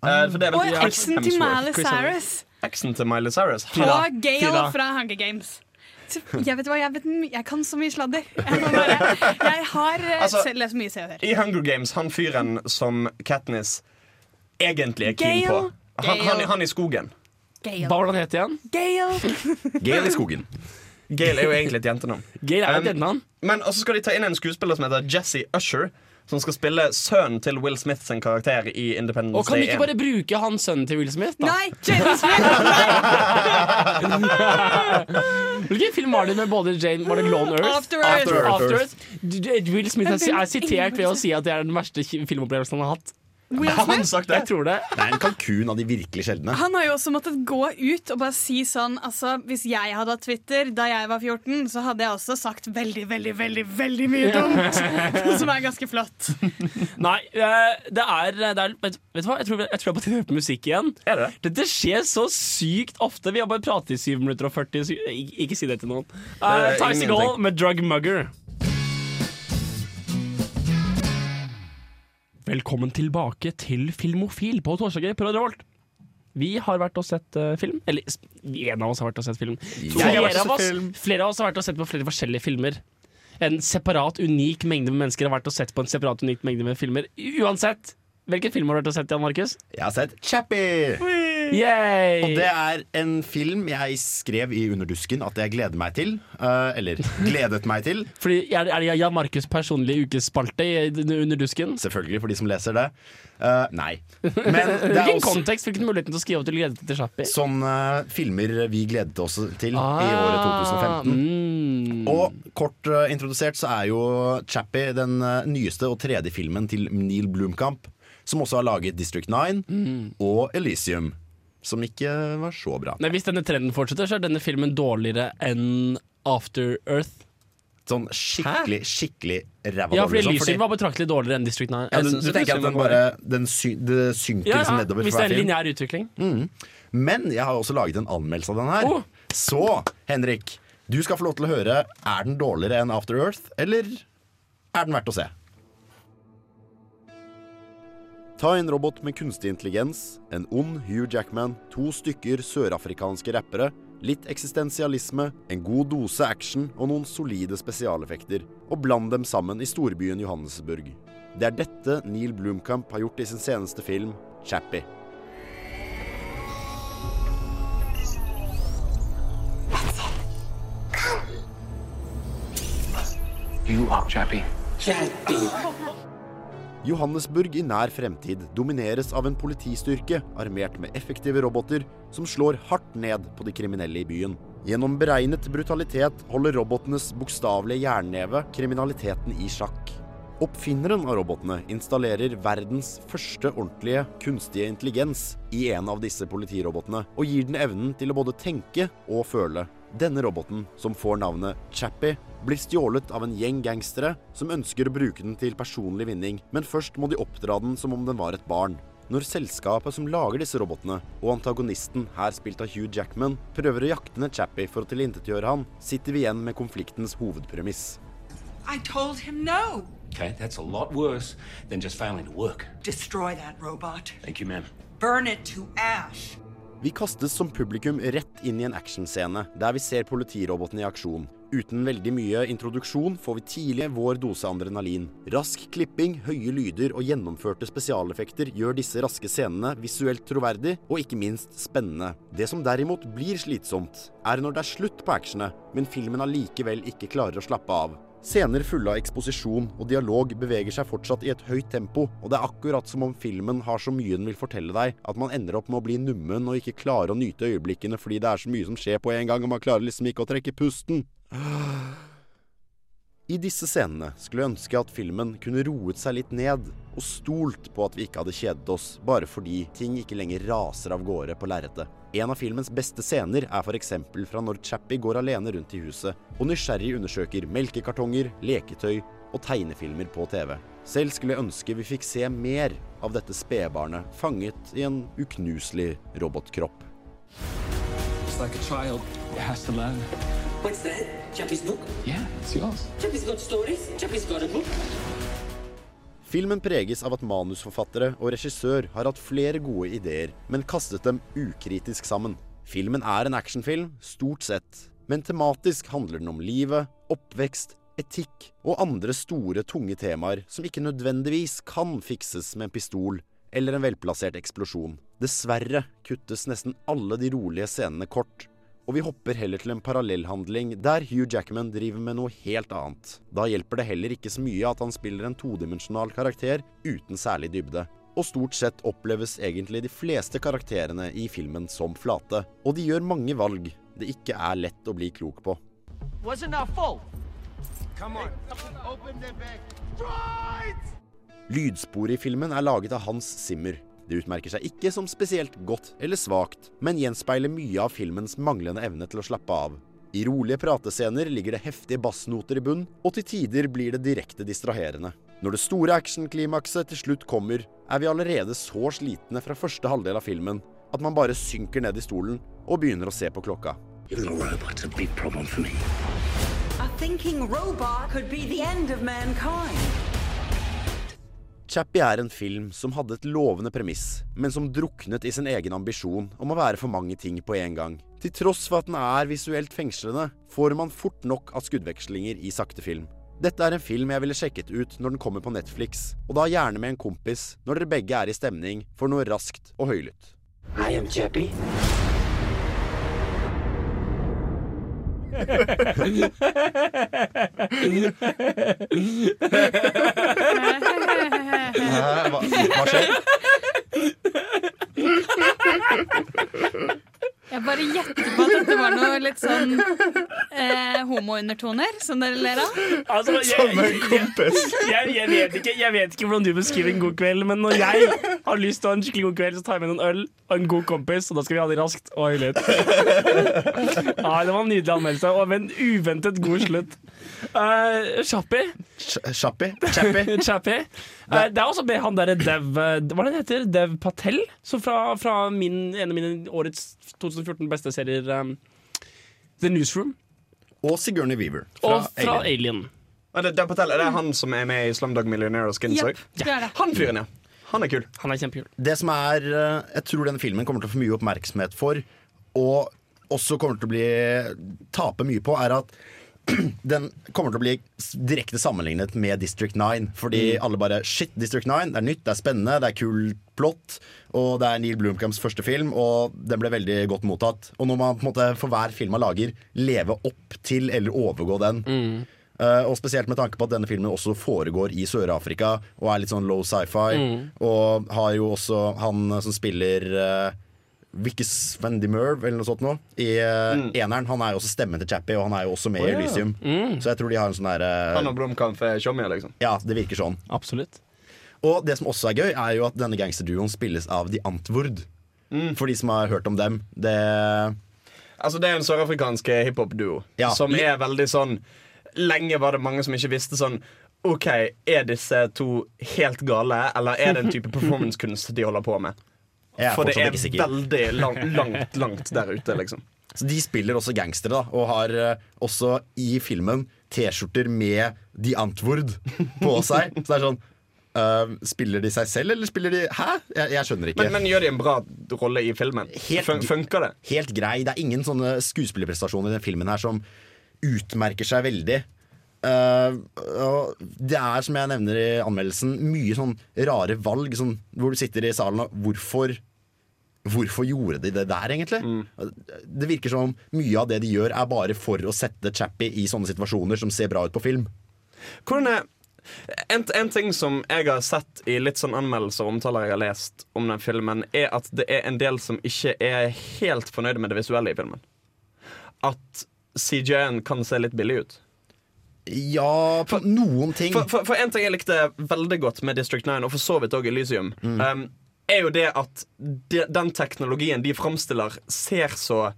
[SPEAKER 2] Uh, for det er vel
[SPEAKER 4] Og eksen til Miley Cyrus.
[SPEAKER 2] Eksen til Miley Cyrus.
[SPEAKER 4] Ha Gale fra Hunger Games. Jeg vet hva, jeg, vet, jeg kan så mye sladder. Jeg, bare, jeg har
[SPEAKER 2] Altså-
[SPEAKER 4] lest mye Se og Hør.
[SPEAKER 2] I Hunger Games, han fyren som Katniss egentlig er keen på. Han, han, han i skogen.
[SPEAKER 4] Gale.
[SPEAKER 1] Hva var det han het igjen?
[SPEAKER 4] Gale. [laughs]
[SPEAKER 3] Gale i skogen.
[SPEAKER 2] Gale er jo egentlig et jentenavn.
[SPEAKER 1] Gale er
[SPEAKER 2] Um,
[SPEAKER 1] et etternavn.
[SPEAKER 2] Men også skal de ta inn en skuespiller som heter Jesse Usher. Som skal spille sønnen til Will Smith sin karakter i Independence Day.
[SPEAKER 1] Og kan
[SPEAKER 2] vi
[SPEAKER 1] ikke bare bruke han sønnen til Will Smith, da?
[SPEAKER 4] Nei, Jane Smith! [laughs]
[SPEAKER 1] Hvilken film var det med både Jane Var det Lone Earth?
[SPEAKER 4] After Earth.
[SPEAKER 1] After, After Earth. D- d- Will Smith er sitert ved å si at det er den verste filmopplevelsen han har hatt.
[SPEAKER 4] Will
[SPEAKER 2] Smith? han sagt det?
[SPEAKER 1] Jeg tror det.
[SPEAKER 3] Det er en kalkun av de virkelig sjeldne.
[SPEAKER 4] han har jo også måttet gå ut og bare si sånn Altså, Hvis jeg hadde hatt Twitter da jeg var 14, så hadde jeg også sagt veldig, veldig, veldig veldig mye dumt. [laughs] Som er ganske flott.
[SPEAKER 1] Nei, eh, det er, det er vet, vet du hva? Jeg tror, jeg tror jeg er på tide å høre på musikk igjen.
[SPEAKER 2] Er det?
[SPEAKER 1] Dette skjer så sykt ofte. Vi har bare pratet i 7 minutter og 40 Ikke si det til noen. Uh,
[SPEAKER 2] Tyson
[SPEAKER 1] Ty med Drug Mugger. Velkommen tilbake til Filmofil på torsdager på Radio Volt. Vi har vært og sett uh, film. Eller én av oss har vært og sett film. Flere av, oss, flere av oss har vært og sett på flere forskjellige filmer. En separat, unik mengde med mennesker har vært og sett på en separat, unik mengde med filmer. Uansett, hvilken film har du vært og sett, Jan Markus?
[SPEAKER 3] Jeg har sett Chappie!
[SPEAKER 1] Yay!
[SPEAKER 3] Og det er en film jeg skrev i Underdusken at jeg gleder meg til. Uh, eller gledet meg til. [laughs]
[SPEAKER 1] Fordi Er, er det Jan Markus' personlige ukespalte i- Underdusken?
[SPEAKER 3] Selvfølgelig, for de som leser det. Uh, nei. Men [laughs] det er
[SPEAKER 1] Hvilken kontekst du muligheten til å skrive opp til gledet til Chappie
[SPEAKER 3] sånne filmer vi gledet oss til i året 2015.
[SPEAKER 1] Mm.
[SPEAKER 3] Og kort uh, introdusert så er jo Chappie den nyeste og tredje filmen til Neil Blomkamp, som også har laget District 9 og Elysium, som ikke var så bra.
[SPEAKER 1] Nei, hvis denne trenden fortsetter, så er denne filmen dårligere enn After Earth.
[SPEAKER 3] Sånn skikkelig, skikkelig ræva
[SPEAKER 1] Ja,
[SPEAKER 3] dårlig,
[SPEAKER 1] fordi
[SPEAKER 3] Lyset
[SPEAKER 1] Elysium var betraktelig dårligere enn District 9.
[SPEAKER 3] ja, du, du tenker at den bare den sy det synker
[SPEAKER 1] ja,
[SPEAKER 3] liksom
[SPEAKER 1] hver
[SPEAKER 3] nedover
[SPEAKER 1] hvis det er en lineær utvikling.
[SPEAKER 3] Men jeg har også laget en anmeldelse av den her.
[SPEAKER 1] Oh.
[SPEAKER 3] Så, Henrik, du skal få lov til å høre Er den dårligere enn After Earth, eller er den verdt å se? Ta en robot med kunstig intelligens, en ond Hugh Jackman, to stykker sørafrikanske rappere, litt eksistensialisme, en god dose action og noen solide spesialeffekter, og bland dem sammen i storbyen Johannesburg. Det er dette Neil Blomkamp har gjort i sin seneste film, Chappie.
[SPEAKER 7] You are Chappie.
[SPEAKER 3] Johannesburg i nær fremtid domineres av en politistyrke armert med effektive roboter som slår hardt ned på de kriminelle i byen. Gjennom beregnet brutalitet holder robotenes bokstavelige jernneve kriminaliteten i sjakk. Oppfinneren av robotene installerer verdens første ordentlige kunstige intelligens i en av disse politirobotene, og gir den evnen til å både tenke og føle. Denne roboten, som får navnet Chappie, blir stjålet av en gjeng gangstere som ønsker å bruke den til personlig vinning, men først må de oppdra den som om den var et barn. Når selskapet som lager disse robotene, og antagonisten, her spilt av Hugh Jackman, prøver å jakte ned Chappie for å tilintetgjøre han, sitter vi igjen med konfliktens hovedpremiss.
[SPEAKER 8] I told him no.
[SPEAKER 7] Okay, that's a lot worse than just failing to work.
[SPEAKER 8] Destroy that robot.
[SPEAKER 7] Thank you, ma'am.
[SPEAKER 8] Burn it to ash.
[SPEAKER 3] Vi kastes som publikum rett inn i en actionscene der vi ser politirobotene i aksjon. Uten veldig mye introduksjon får vi tidlig vår dose adrenalin. Rask klipping, høye lyder og gjennomførte spesialeffekter gjør disse raske scenene visuelt troverdig og ikke minst spennende. Det som derimot blir slitsomt, er når det er slutt på actionet, men filmen allikevel ikke klarer å slappe av. Scener fulle av eksposisjon og dialog beveger seg fortsatt i et høyt tempo, og det er akkurat som om filmen har så mye den vil fortelle deg, at man ender opp med å bli nummen og ikke klare å nyte øyeblikkene fordi det er så mye som skjer på en gang, og man klarer liksom ikke å trekke pusten. I disse scenene skulle jeg ønske at filmen kunne roet seg litt ned, og stolt på at vi ikke hadde kjedet oss bare fordi ting ikke lenger raser av gårde på lerretet. En av filmens beste scener er f.eks. fra når Chappie går alene rundt i huset og nysgjerrig undersøker melkekartonger, leketøy og tegnefilmer på TV. Selv skulle jeg ønske vi fikk se mer av dette spedbarnet fanget i en uknuselig robotkropp.
[SPEAKER 7] Like a child. It has to learn.
[SPEAKER 9] What's that? Chappie's book?
[SPEAKER 7] Yeah, it's yours.
[SPEAKER 9] Chappie's got stories? Chappie's got a book?
[SPEAKER 3] Filmen preges av at manusforfattere og regissør har hatt flere gode ideer, men kastet dem ukritisk sammen. Filmen er en actionfilm, stort sett, men tematisk handler den om livet, oppvekst, etikk og andre store, tunge temaer som ikke nødvendigvis kan fikses med en pistol eller en velplassert eksplosjon. Dessverre kuttes nesten alle de rolige scenene kort, og vi hopper heller til en parallellhandling der Hugh Jackman driver med noe helt annet. Da hjelper det heller ikke så mye at han spiller en todimensjonal karakter uten særlig dybde. Og stort sett oppleves egentlig de fleste karakterene i filmen som flate. Og de gjør mange valg det ikke er lett å bli klok på. Lydsporet i filmen er laget av Hans Zimmer. Det utmerker seg ikke som spesielt godt eller svakt, men gjenspeiler mye av filmens manglende evne til å slappe av. I rolige pratescener ligger det heftige bassnoter i bunn, og til tider blir det direkte distraherende. Når det store actionklimakset til slutt kommer, er vi allerede så slitne fra første halvdel av filmen at man bare synker ned i stolen og begynner å se på klokka.
[SPEAKER 8] thinking robot could be the end of mankind.
[SPEAKER 3] Chappie er en film som hadde et lovende premiss, men som druknet i sin egen ambisjon om å være for mange ting på en gang. Til tross for at den er visuelt fengslende, får man fort nok av skuddvekslinger i sakte film. Dette er en film jeg ville sjekket ut når den kommer på Netflix, og da gjerne med en kompis når dere begge er i stemning for noe raskt og høylytt.
[SPEAKER 9] I am Chappie.
[SPEAKER 3] Hva, hva skjer?
[SPEAKER 4] Jeg bare gjetter på at dette var noe litt sånn eh, homoundertoner som dere ler av.
[SPEAKER 1] Altså, jeg, jeg, jeg, jeg, vet ikke, jeg vet ikke hvordan du beskriver en god kveld, men når jeg har lyst til å ha en skikkelig god kveld, så tar jeg med noen øl og en god kompis, og da skal vi ha det raskt og hyggelig. Ja, [laughs] det var en nydelig anmeldelse, og med en uventet god slutt. Uh, Chappie.
[SPEAKER 3] Chappie? Chappie? [laughs]
[SPEAKER 1] Chappie. Eh, det er også med han derre Dev eh, Hva er det han heter? Dev Patel? Som fra, fra min, en av mine årets 2014 beste serier, um, The Newsroom.
[SPEAKER 3] Og Sigourney Weaver.
[SPEAKER 1] og fra Alien.
[SPEAKER 2] Er det, det, er det han som er med i Slumdog Millionaire og Skins
[SPEAKER 4] det.
[SPEAKER 2] Han fyren, ja. Han er kul.
[SPEAKER 1] Han er kjempekul.
[SPEAKER 3] Det som er eh, Jeg tror denne filmen kommer til å få mye oppmerksomhet for, og også kommer til å bli tape mye på, er at [clears throat] den kommer til å bli direkte sammenlignet med District 9. Fordi alle bare Shit, District 9, det er nytt, det er spennende, det er kul plott. Og det er Neil Blomkamps første film, og den ble veldig godt mottatt. Og når man på en måte for hver film man lager, leve opp til eller overgå den. Eh, og spesielt med tanke på at denne filmen også foregår i Sør-Afrika og er litt sånn low sci-fi. Og har jo også han som spiller uh, Vicky Svendimerv eller noe sånt nå i mm. eneren. Han er jo også stemmen til Chappie, og han er jo også med i Elysium. Så jeg tror de har en sånn derre
[SPEAKER 2] Han og Blomkamp er showmere, liksom.
[SPEAKER 3] Ja, det virker sånn.
[SPEAKER 1] Absolutt.
[SPEAKER 3] Og det som også er gøy, er jo at denne gangsterduoen spilles av The Antwoord. For de som har hørt om dem. Det
[SPEAKER 2] Altså Det er en sørafrikansk hiphop-duo
[SPEAKER 3] Ja.
[SPEAKER 2] som er veldig sånn Lenge var det mange som ikke visste sånn OK, er disse to helt gale, eller er det en type [laughs] performancekunst de holder på med? For det er veldig langt, [laughs] langt, langt der ute, liksom.
[SPEAKER 3] Så de spiller også gangstere, da, og har uh, også i filmen T-skjorter med The Antwoord på seg. Så det er sånn eh, Spiller de seg selv, eller spiller de Hæ? Jeg, jeg skjønner ikke.
[SPEAKER 2] Men, men gjør de en bra rolle i filmen?
[SPEAKER 3] Helt-
[SPEAKER 2] funker det?
[SPEAKER 3] Helt grei. Det er ingen sånne skuespillerprestasjoner i den filmen her som utmerker seg veldig. Uh, og det er, som jeg nevner i anmeldelsen, mye sånn rare valg sånn, hvor du sitter i salen og Hvorfor Hvorfor gjorde de det der, egentlig? Det virker som mye av det de gjør, er bare for å sette Chappie i sånne situasjoner som ser bra ut på film.
[SPEAKER 2] Hvordan er en, en ting som jeg har sett i litt sånn anmeldelser og omtaler jeg har lest om den filmen, er at det er en del som ikke er helt fornøyde med det visuelle i filmen. At CJ-en kan se litt billig ut.
[SPEAKER 3] Ja, på noen ting.
[SPEAKER 2] For, for, for en ting jeg likte veldig godt med District 9, og for så vidt òg Elysium, um, er jo det at de, den teknologien de framstiller, ser så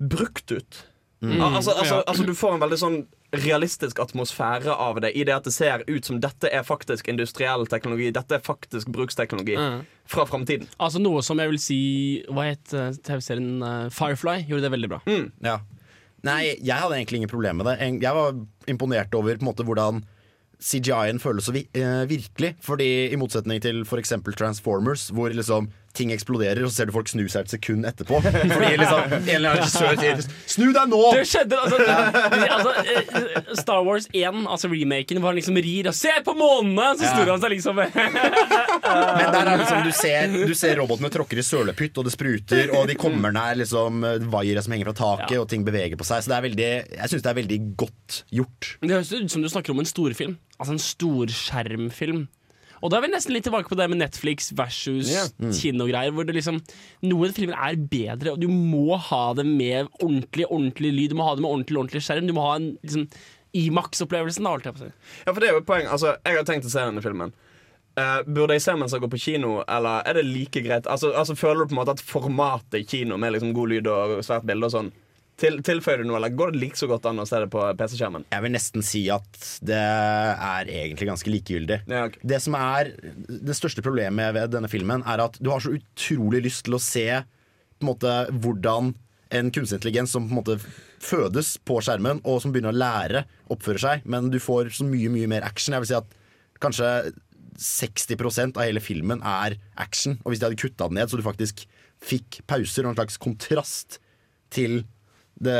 [SPEAKER 2] brukt ut. Al- Altså, altså, altså Du får en veldig sånn realistisk atmosfære av det, i det at det ser ut som dette er faktisk industriell teknologi. Dette er faktisk bruksteknologi fra framtiden.
[SPEAKER 1] Altså Noe som jeg vil si Hva het eh, TV-serien eh, Firefly? Gjorde det veldig bra.
[SPEAKER 3] Ja. Nei, jeg hadde egentlig ingen problem med det. Jeg var imponert over på en måte hvordan CGI-en føles så vi, eh, virkelig. Fordi I motsetning til f.eks. Transformers, hvor liksom ting eksploderer, og så ser du folk snu seg et sekund etterpå. Fordi liksom en eller annen regissør sier 'snu deg nå'!
[SPEAKER 1] Det skjedde altså, altså eh, Star Wars 1, altså remaken, hvor han liksom rir og ser på månene! Så snur han seg liksom [laughs]
[SPEAKER 3] Men der er liksom, du ser, du ser robotene tråkker i sølepytt, og det spruter, og de kommer nær liksom vaiere som henger fra taket,
[SPEAKER 1] Ja.
[SPEAKER 3] og ting beveger på seg. Så det er veldig, jeg syns det er veldig godt gjort.
[SPEAKER 1] Det høres ut som du snakker om en storfilm. Altså en storskjermfilm. Og da er vi nesten litt tilbake på det med Netflix versus
[SPEAKER 2] Ja.
[SPEAKER 1] kinogreier. Hvor det liksom Noen filmer er bedre, og du må ha det med ordentlig ordentlig lyd. Du må ha det med ordentlig ordentlig skjerm. Du må ha en liksom Imax-opplevelsen. holdt jeg på å si.
[SPEAKER 2] Ja, for det er jo et poeng. Altså, jeg har tenkt å se denne filmen. Uh, Burde jeg se mens jeg går på kino, eller er det like greit? Altså, altså Føler du på en måte at formatet i kino med liksom god lyd og svært bilde og sånn til, Tilføyer du noe, eller går det like så godt an å se det på PC-skjermen?
[SPEAKER 3] Jeg vil nesten si at det er egentlig ganske likegyldig.
[SPEAKER 2] Ja, okay.
[SPEAKER 3] Det som er det største problemet ved denne filmen, er at du har så utrolig lyst til å se på en måte, hvordan en kunstig intelligens som på en måte fødes på skjermen, og som begynner å lære, oppfører seg. Men du får så mye mye mer action. Jeg vil si at kanskje 60% av hele filmen er action. Og hvis de hadde kutta den ned, så du faktisk fikk pauser og en slags kontrast til det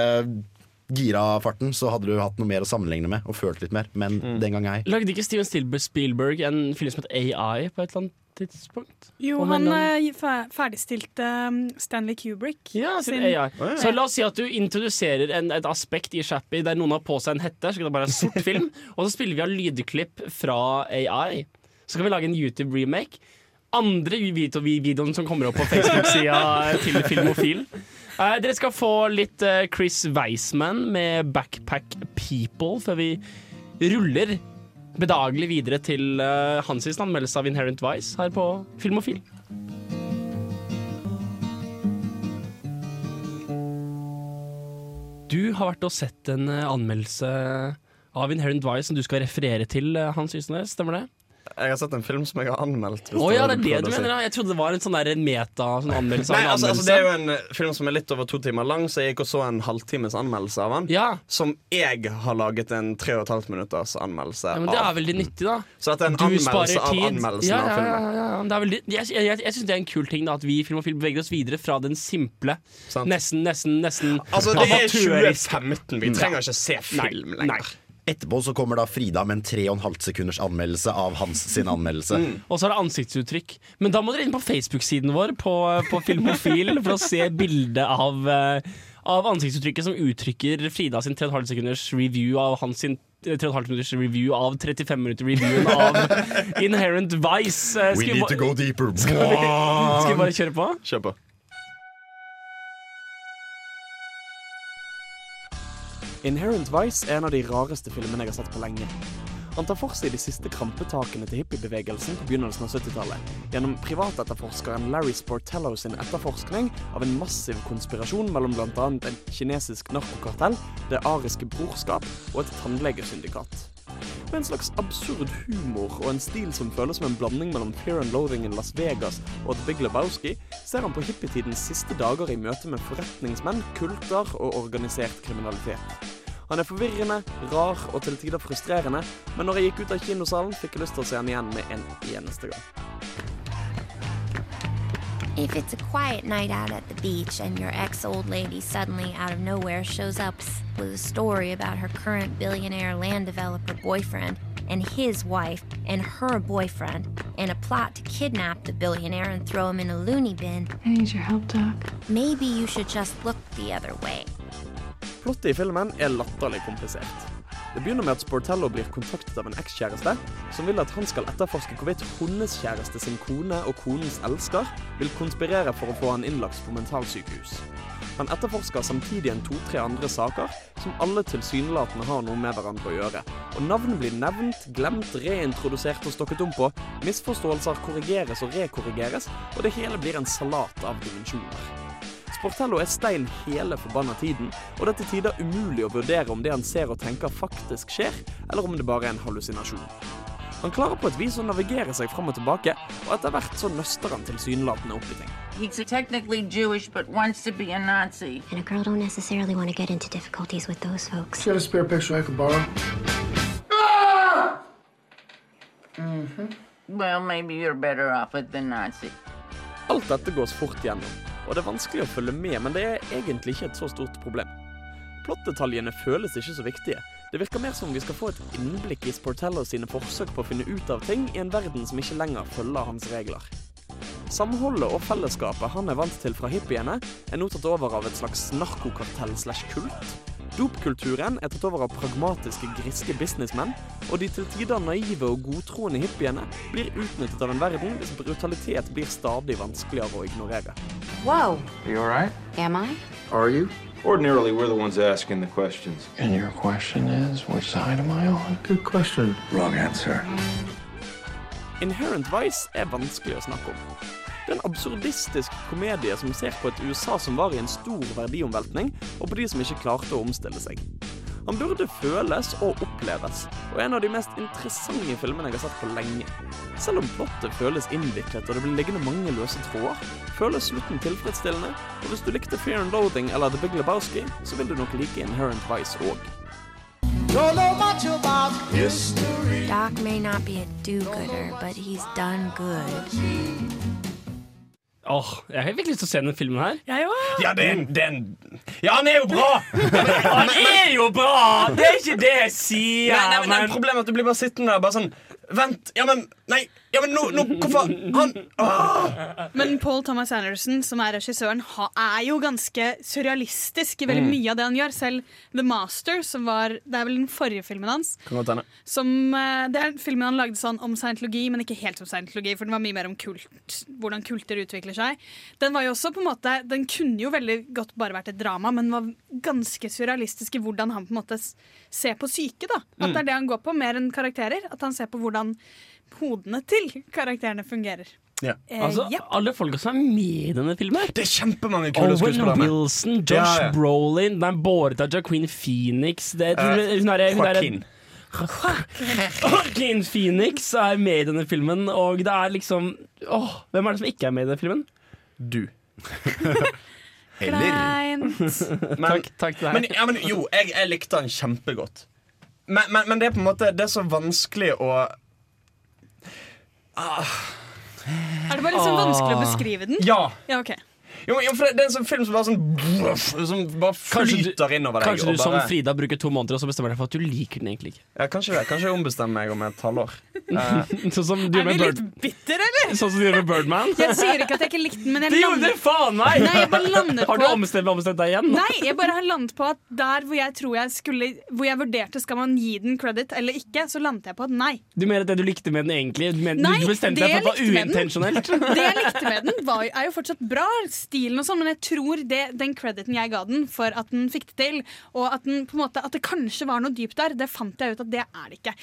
[SPEAKER 3] gira-farten, så hadde du hatt noe mer å sammenligne med og følt litt mer. Men den gang ei.
[SPEAKER 1] Lagde ikke Steven Spielberg en film som het AI på et eller annet tidspunkt?
[SPEAKER 4] Jo, han
[SPEAKER 1] annen-
[SPEAKER 4] eh, fer- ferdigstilte um, Stanley Kubrick.
[SPEAKER 1] Ja, sin
[SPEAKER 4] sin-
[SPEAKER 1] AI. Så la oss si at du introduserer en, et aspekt i Shappy der noen har på seg en hette, så kan det bare være sort film, [laughs] og så spiller vi av lydklipp fra AI. Så kan vi lage en YouTube-remake. Andre videoen som kommer opp på Facebook-sida til Filmofil. Eh, dere skal få litt eh, Chris Weisman med 'Backpack People' før vi ruller bedagelig videre til eh, hans anmeldelse av Inherent Vice her på Filmofil. Du har vært og sett en eh, anmeldelse av Inherent Vice som du skal referere til, eh, Hans Ysnes, stemmer det?
[SPEAKER 2] Jeg har sett en film som jeg har anmeldt. hvis oh,
[SPEAKER 1] ja, det er det du
[SPEAKER 2] si.
[SPEAKER 1] mener? da, Jeg trodde det var en sånn der meta sånn anmeldelse
[SPEAKER 2] Nei, altså, altså, det er jo en film som er litt over to timer lang, så jeg gikk og så en halvtimes anmeldelse av den.
[SPEAKER 1] ja.
[SPEAKER 2] Som jeg har laget en tre og et halvt minutters anmeldelse
[SPEAKER 1] ja, men det er veldig nyttig, da.
[SPEAKER 2] Så dette er en
[SPEAKER 1] Du
[SPEAKER 2] anmeldelse av anmeldelsen
[SPEAKER 1] Ja,
[SPEAKER 2] av
[SPEAKER 1] ja, ja,
[SPEAKER 2] filmen.
[SPEAKER 1] veldig, jeg jeg, jeg, jeg syns det er en kul ting da, at vi i Film og Film beveger oss videre fra den simple,
[SPEAKER 2] Sant.
[SPEAKER 1] nesten, nesten, nesten
[SPEAKER 2] Altså, det er
[SPEAKER 1] amatørisk-
[SPEAKER 2] 2015. Vi trenger ikke se film
[SPEAKER 1] Nei, nei.
[SPEAKER 3] Etterpå så kommer da Frida med en tre og en halvt sekunders anmeldelse av hans sin anmeldelse.
[SPEAKER 1] Og så er det ansiktsuttrykk. Men da må dere inn på Facebook-siden vår på, på Filmofil [laughs] for å se bildet av, eh, av ansiktsuttrykket som uttrykker Frida sin 3,5 sekunders review av hans sin 3,5 minutters review av 35 minutter reviewen av [laughs] Inherent Vice. Skal We
[SPEAKER 3] need to go deeper. [laughs]
[SPEAKER 1] skal vi bare kjøre på?
[SPEAKER 2] Kjør på. Inherent Vice er en av de rareste filmene jeg har sett på lenge. Han tar for seg de siste krampetakene til hippiebevegelsen på begynnelsen av 70-tallet, gjennom privatetterforskeren Larry Sportello sin etterforskning av en massiv konspirasjon mellom bl.a. en kinesisk narkokartell, Det ariske brorskap og et tannlegesyndikat. Med en slags absurd humor og en stil som føles som en blanding mellom Fear and Loathing in Las Vegas og The Big Lebowski, ser han på hippietidens siste dager i møte med forretningsmenn, kulter og organisert kriminalitet. Han er forvirrende, rar og til tider frustrerende, men når jeg gikk ut av kinosalen, fikk jeg lyst til å se han igjen med en eneste gang.
[SPEAKER 10] If it's a quiet night out at the beach and your ex old lady suddenly out of nowhere shows up with a story about her current billionaire land developer boyfriend and his wife and her boyfriend and a plot to kidnap the billionaire and throw him in a loony bin,
[SPEAKER 11] I need your help, Doc.
[SPEAKER 10] maybe you should just look the other way.
[SPEAKER 2] Plottet i filmen er latterlig komplisert. Det begynner med at Sportello blir kontaktet av en ekskjæreste som vil at han skal etterforske hvorvidt hennes kjæreste sin kone og konens elsker vil konspirere for å få han innlagt på mentalsykehus. Han etterforsker samtidig en to-tre andre saker som alle tilsynelatende har noe med hverandre å gjøre. Og navn blir nevnt, glemt, reintrodusert og stokket om på. Misforståelser korrigeres og rekorrigeres, og det hele blir en salat av dimensjoner. Sportello er stein hele forbanna tiden, og det er til tider umulig å vurdere om det han ser og tenker faktisk skjer, eller om det bare er en hallusinasjon. Han klarer på et vis å navigere seg fram og tilbake, og etter hvert så nøster han tilsynelatende opp i ting.
[SPEAKER 12] He's technically Jewish, but wants to be a Nazi.
[SPEAKER 10] And a girl don't necessarily want to get into difficulties with those folks.
[SPEAKER 13] got a spare picture I could borrow?
[SPEAKER 12] Mm-hmm. Well, maybe you're better off with the Nazi.
[SPEAKER 2] Alt dette gås fort gjennom, og det er vanskelig å følge med, men det er egentlig ikke et så stort problem. Plottdetaljene føles ikke så viktige. Det virker mer som vi skal få et innblikk i Sportello sine forsøk på å finne ut av ting i en verden som ikke lenger følger hans regler. Samholdet og fellesskapet han er vant til fra hippiene, er nå tatt over av et slags narkokartell slash kult. Dopkulturen er tatt over av pragmatiske, griske businessmenn, og de til tider naive og godtroende hippiene blir utnyttet av en verden hvis brutalitet blir stadig vanskeligere å ignorere.
[SPEAKER 14] Whoa.
[SPEAKER 15] Are you all right?
[SPEAKER 14] Am I?
[SPEAKER 15] Are you? Ordinarily, we're the ones asking the questions.
[SPEAKER 5] And your question is, which side am I on?
[SPEAKER 13] Good question.
[SPEAKER 15] Wrong answer.
[SPEAKER 11] Inherent Vice er vanskelig å snakke om. Det er en absurdistisk komedie som ser på et USA som var i en stor verdiomveltning, og på de som ikke klarte å omstille seg. Han burde føles og oppleves, og er en av de mest interessante filmene jeg har sett på lenge. Selv om plottet føles innviklet og det blir liggende mange løse tråder, føles slutten tilfredsstillende, og hvis du likte Fear and Loathing eller The Big Lebowski, så vil du nok like Inherent Vice òg.
[SPEAKER 10] Doc may not be a do-gooder, but he's done good.
[SPEAKER 1] Åh, Jeg har virkelig lyst til å se denne filmen her.
[SPEAKER 4] Jeg òg.
[SPEAKER 2] Ja, den, er en, det er en Ja, han er jo bra!
[SPEAKER 1] Han er jo bra! Det er ikke det jeg sier.
[SPEAKER 2] Nei, nei, men,
[SPEAKER 1] men-
[SPEAKER 2] Problemet er at du blir bare sittende der bare sånn Vent, ja, men Nei, ja, men nå, nå Hvorfor Han åh!
[SPEAKER 4] Men Paul Thomas Anderson, som er regissøren, er jo ganske surrealistisk i veldig
[SPEAKER 2] Mm.
[SPEAKER 4] mye av det han gjør. Selv The Master, som var Det er vel den forrige filmen hans. Som, eh, det er filmen han lagde sånn om scientologi, men ikke helt om scientologi, for den var mye mer om kult, hvordan kulter utvikler seg. Den var jo også på en måte Den kunne jo veldig godt bare vært et drama, men var ganske surrealistisk i hvordan han på en måte ser på syke. da At
[SPEAKER 1] Mm.
[SPEAKER 4] det er det han går på, mer enn karakterer. At han ser på hvordan hodene til karakterene fungerer.
[SPEAKER 2] Ja.
[SPEAKER 4] Eh,
[SPEAKER 1] Altså,
[SPEAKER 4] ja.
[SPEAKER 1] Alle folka som er med i denne filmen.
[SPEAKER 2] Det er kjempemange kule
[SPEAKER 1] Owen
[SPEAKER 2] skuespillere Owen
[SPEAKER 1] Wilson, Josh
[SPEAKER 2] Ja, ja.
[SPEAKER 1] Brolin, den er båret av Jacqueline Phoenix det,
[SPEAKER 2] Eh,
[SPEAKER 1] hun er, hun er,
[SPEAKER 2] Joaquin. [laughs]
[SPEAKER 1] Joaquin Phoenix er med i denne filmen, og det er liksom Åh, Hvem er det som ikke er med i denne filmen?
[SPEAKER 2] Du. [laughs]
[SPEAKER 4] Kleint. [laughs]
[SPEAKER 2] Men,
[SPEAKER 1] takk, takk til deg.
[SPEAKER 2] men, ja, men jo, jeg, jeg likte han kjempegodt. Men, men, men det er på en måte Det er så vanskelig å ah.
[SPEAKER 4] Er det bare liksom vanskelig å beskrive den?
[SPEAKER 2] Ja.
[SPEAKER 4] Ja, ok
[SPEAKER 2] Jo, jo, for det, det er en sånn film som bare sånn [laughs] Som bare
[SPEAKER 1] du-
[SPEAKER 2] flyter innover deg.
[SPEAKER 1] Kanskje
[SPEAKER 2] du
[SPEAKER 1] du som Frida bruker to måneder, og så bestemmer deg for at du liker den egentlig ikke.
[SPEAKER 2] Ja, kanskje det. Kanskje jeg ombestemmer meg om et halvår. [laughs]
[SPEAKER 1] Sånn som du
[SPEAKER 4] Er
[SPEAKER 1] gjør med
[SPEAKER 4] vi
[SPEAKER 1] Bird,
[SPEAKER 4] litt bitter, eller?
[SPEAKER 1] sånn som du gjør med Birdman.
[SPEAKER 4] Jeg sier ikke at jeg ikke likte den, men jeg
[SPEAKER 1] Det gjorde
[SPEAKER 4] lander
[SPEAKER 1] faen meg!
[SPEAKER 4] Nei, jeg bare lander
[SPEAKER 1] Har du ombestemt, ombestemt deg igjen?
[SPEAKER 4] Nei, jeg bare har landet på at der hvor jeg tror jeg skulle Hvor jeg vurderte skal man gi den credit eller ikke, så landet jeg på at nei.
[SPEAKER 1] Du mener at det du likte med den egentlig Du, mener,
[SPEAKER 4] Nei,
[SPEAKER 1] du bestemte deg for at det var uintensjonelt?
[SPEAKER 4] Det jeg likte med den, var, er jo fortsatt bra, stilen og sånn, men jeg tror det, den crediten jeg ga den for at den fikk det til, og at, den, på en måte, at det kanskje var noe dypt der, det fant jeg ut at det er det ikke.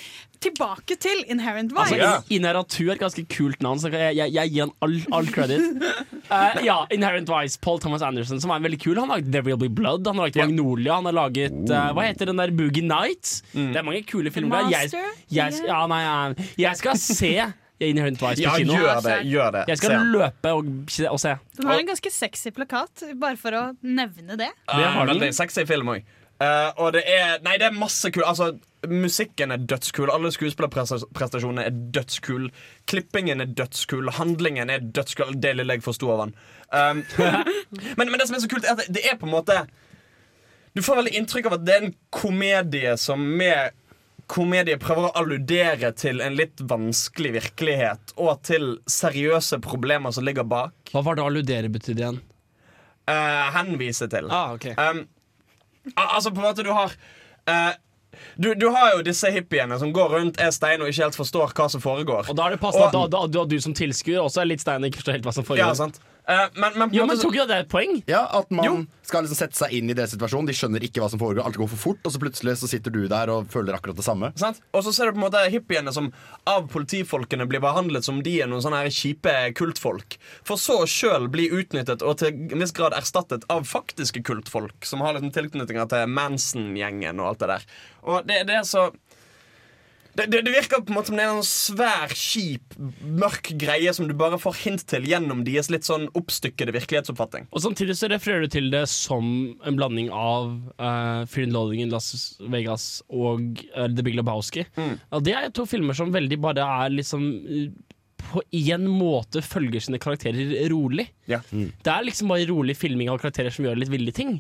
[SPEAKER 4] Tilbake til Inherent Vice.
[SPEAKER 1] Altså, Inheratu er et ganske kult navn, så jeg, jeg, jeg gir han all, all credit. uh, [laughs] ja, Inherent Vice, Paul Thomas Anderson, som er veldig kul. Han har laget There Will Be Blood, han har laget Magnolia, han har laget uh, Hva heter den der Boogie Nights? Det er mange kule filmer. der. Jeg, jeg, ja, nei, jeg, jeg Twice på
[SPEAKER 2] Ja,
[SPEAKER 1] kino.
[SPEAKER 2] gjør det. Gjør det.
[SPEAKER 1] Jeg skal
[SPEAKER 2] se.
[SPEAKER 1] løpe og, og se.
[SPEAKER 4] Den har en ganske sexy plakat, bare for å nevne det.
[SPEAKER 2] Det har veldig sexy film òg. og det er Nei, det er masse kul Altså, musikken er dødskul. Alle skuespillerprestasjonene er dødskul. Klippingen er dødskul. Handlingen er dødskul. Det lille jeg forsto av han. Um, [laughs] men, men det som er så kult, er at det, det er på en måte Du får veldig inntrykk av at det er en komedie som med komedie prøver å alludere til en litt vanskelig virkelighet og til seriøse problemer som ligger bak.
[SPEAKER 1] Hva var det alludere betydde igjen?
[SPEAKER 2] Uh, henvise til.
[SPEAKER 1] Ah, ok.
[SPEAKER 2] Um, al- altså, på en måte, du har uh, du, du har jo disse hippiene som går rundt, er stein og ikke helt forstår hva som foregår.
[SPEAKER 1] Og da er det passende at du som tilskuer også er litt stein og ikke forstår helt hva som foregår.
[SPEAKER 2] Ja, sant. Eh, men, men
[SPEAKER 1] Jo, men tok jo det et poeng?
[SPEAKER 3] Ja, At man skal liksom sette seg inn i deres situasjon. De skjønner ikke hva som foregår. Alt går for fort, og så plutselig så sitter du der og føler akkurat det samme.
[SPEAKER 2] Sant? Og så ser du på en måte hippiene som av politifolkene blir behandlet som de er noen sånne her kjipe kultfolk. For så sjøl bli utnyttet og til en viss grad erstattet av faktiske kultfolk som har liksom tilknytninger til Manson-gjengen og alt det der. Og det, det er så det, det, det virker på en måte som det er en svær, kjip, mørk greie som du bare får hint til gjennom deres litt sånn oppstykkede virkelighetsoppfatning.
[SPEAKER 1] Og Samtidig så refererer du til det som en blanding av uh, Fear and Loading in Las Vegas og uh, The Big Lebowski. Og det er to filmer som veldig bare er liksom på en måte følger sine karakterer rolig.
[SPEAKER 2] Ja.
[SPEAKER 1] Det er liksom bare rolig filming av karakterer som gjør litt ville ting.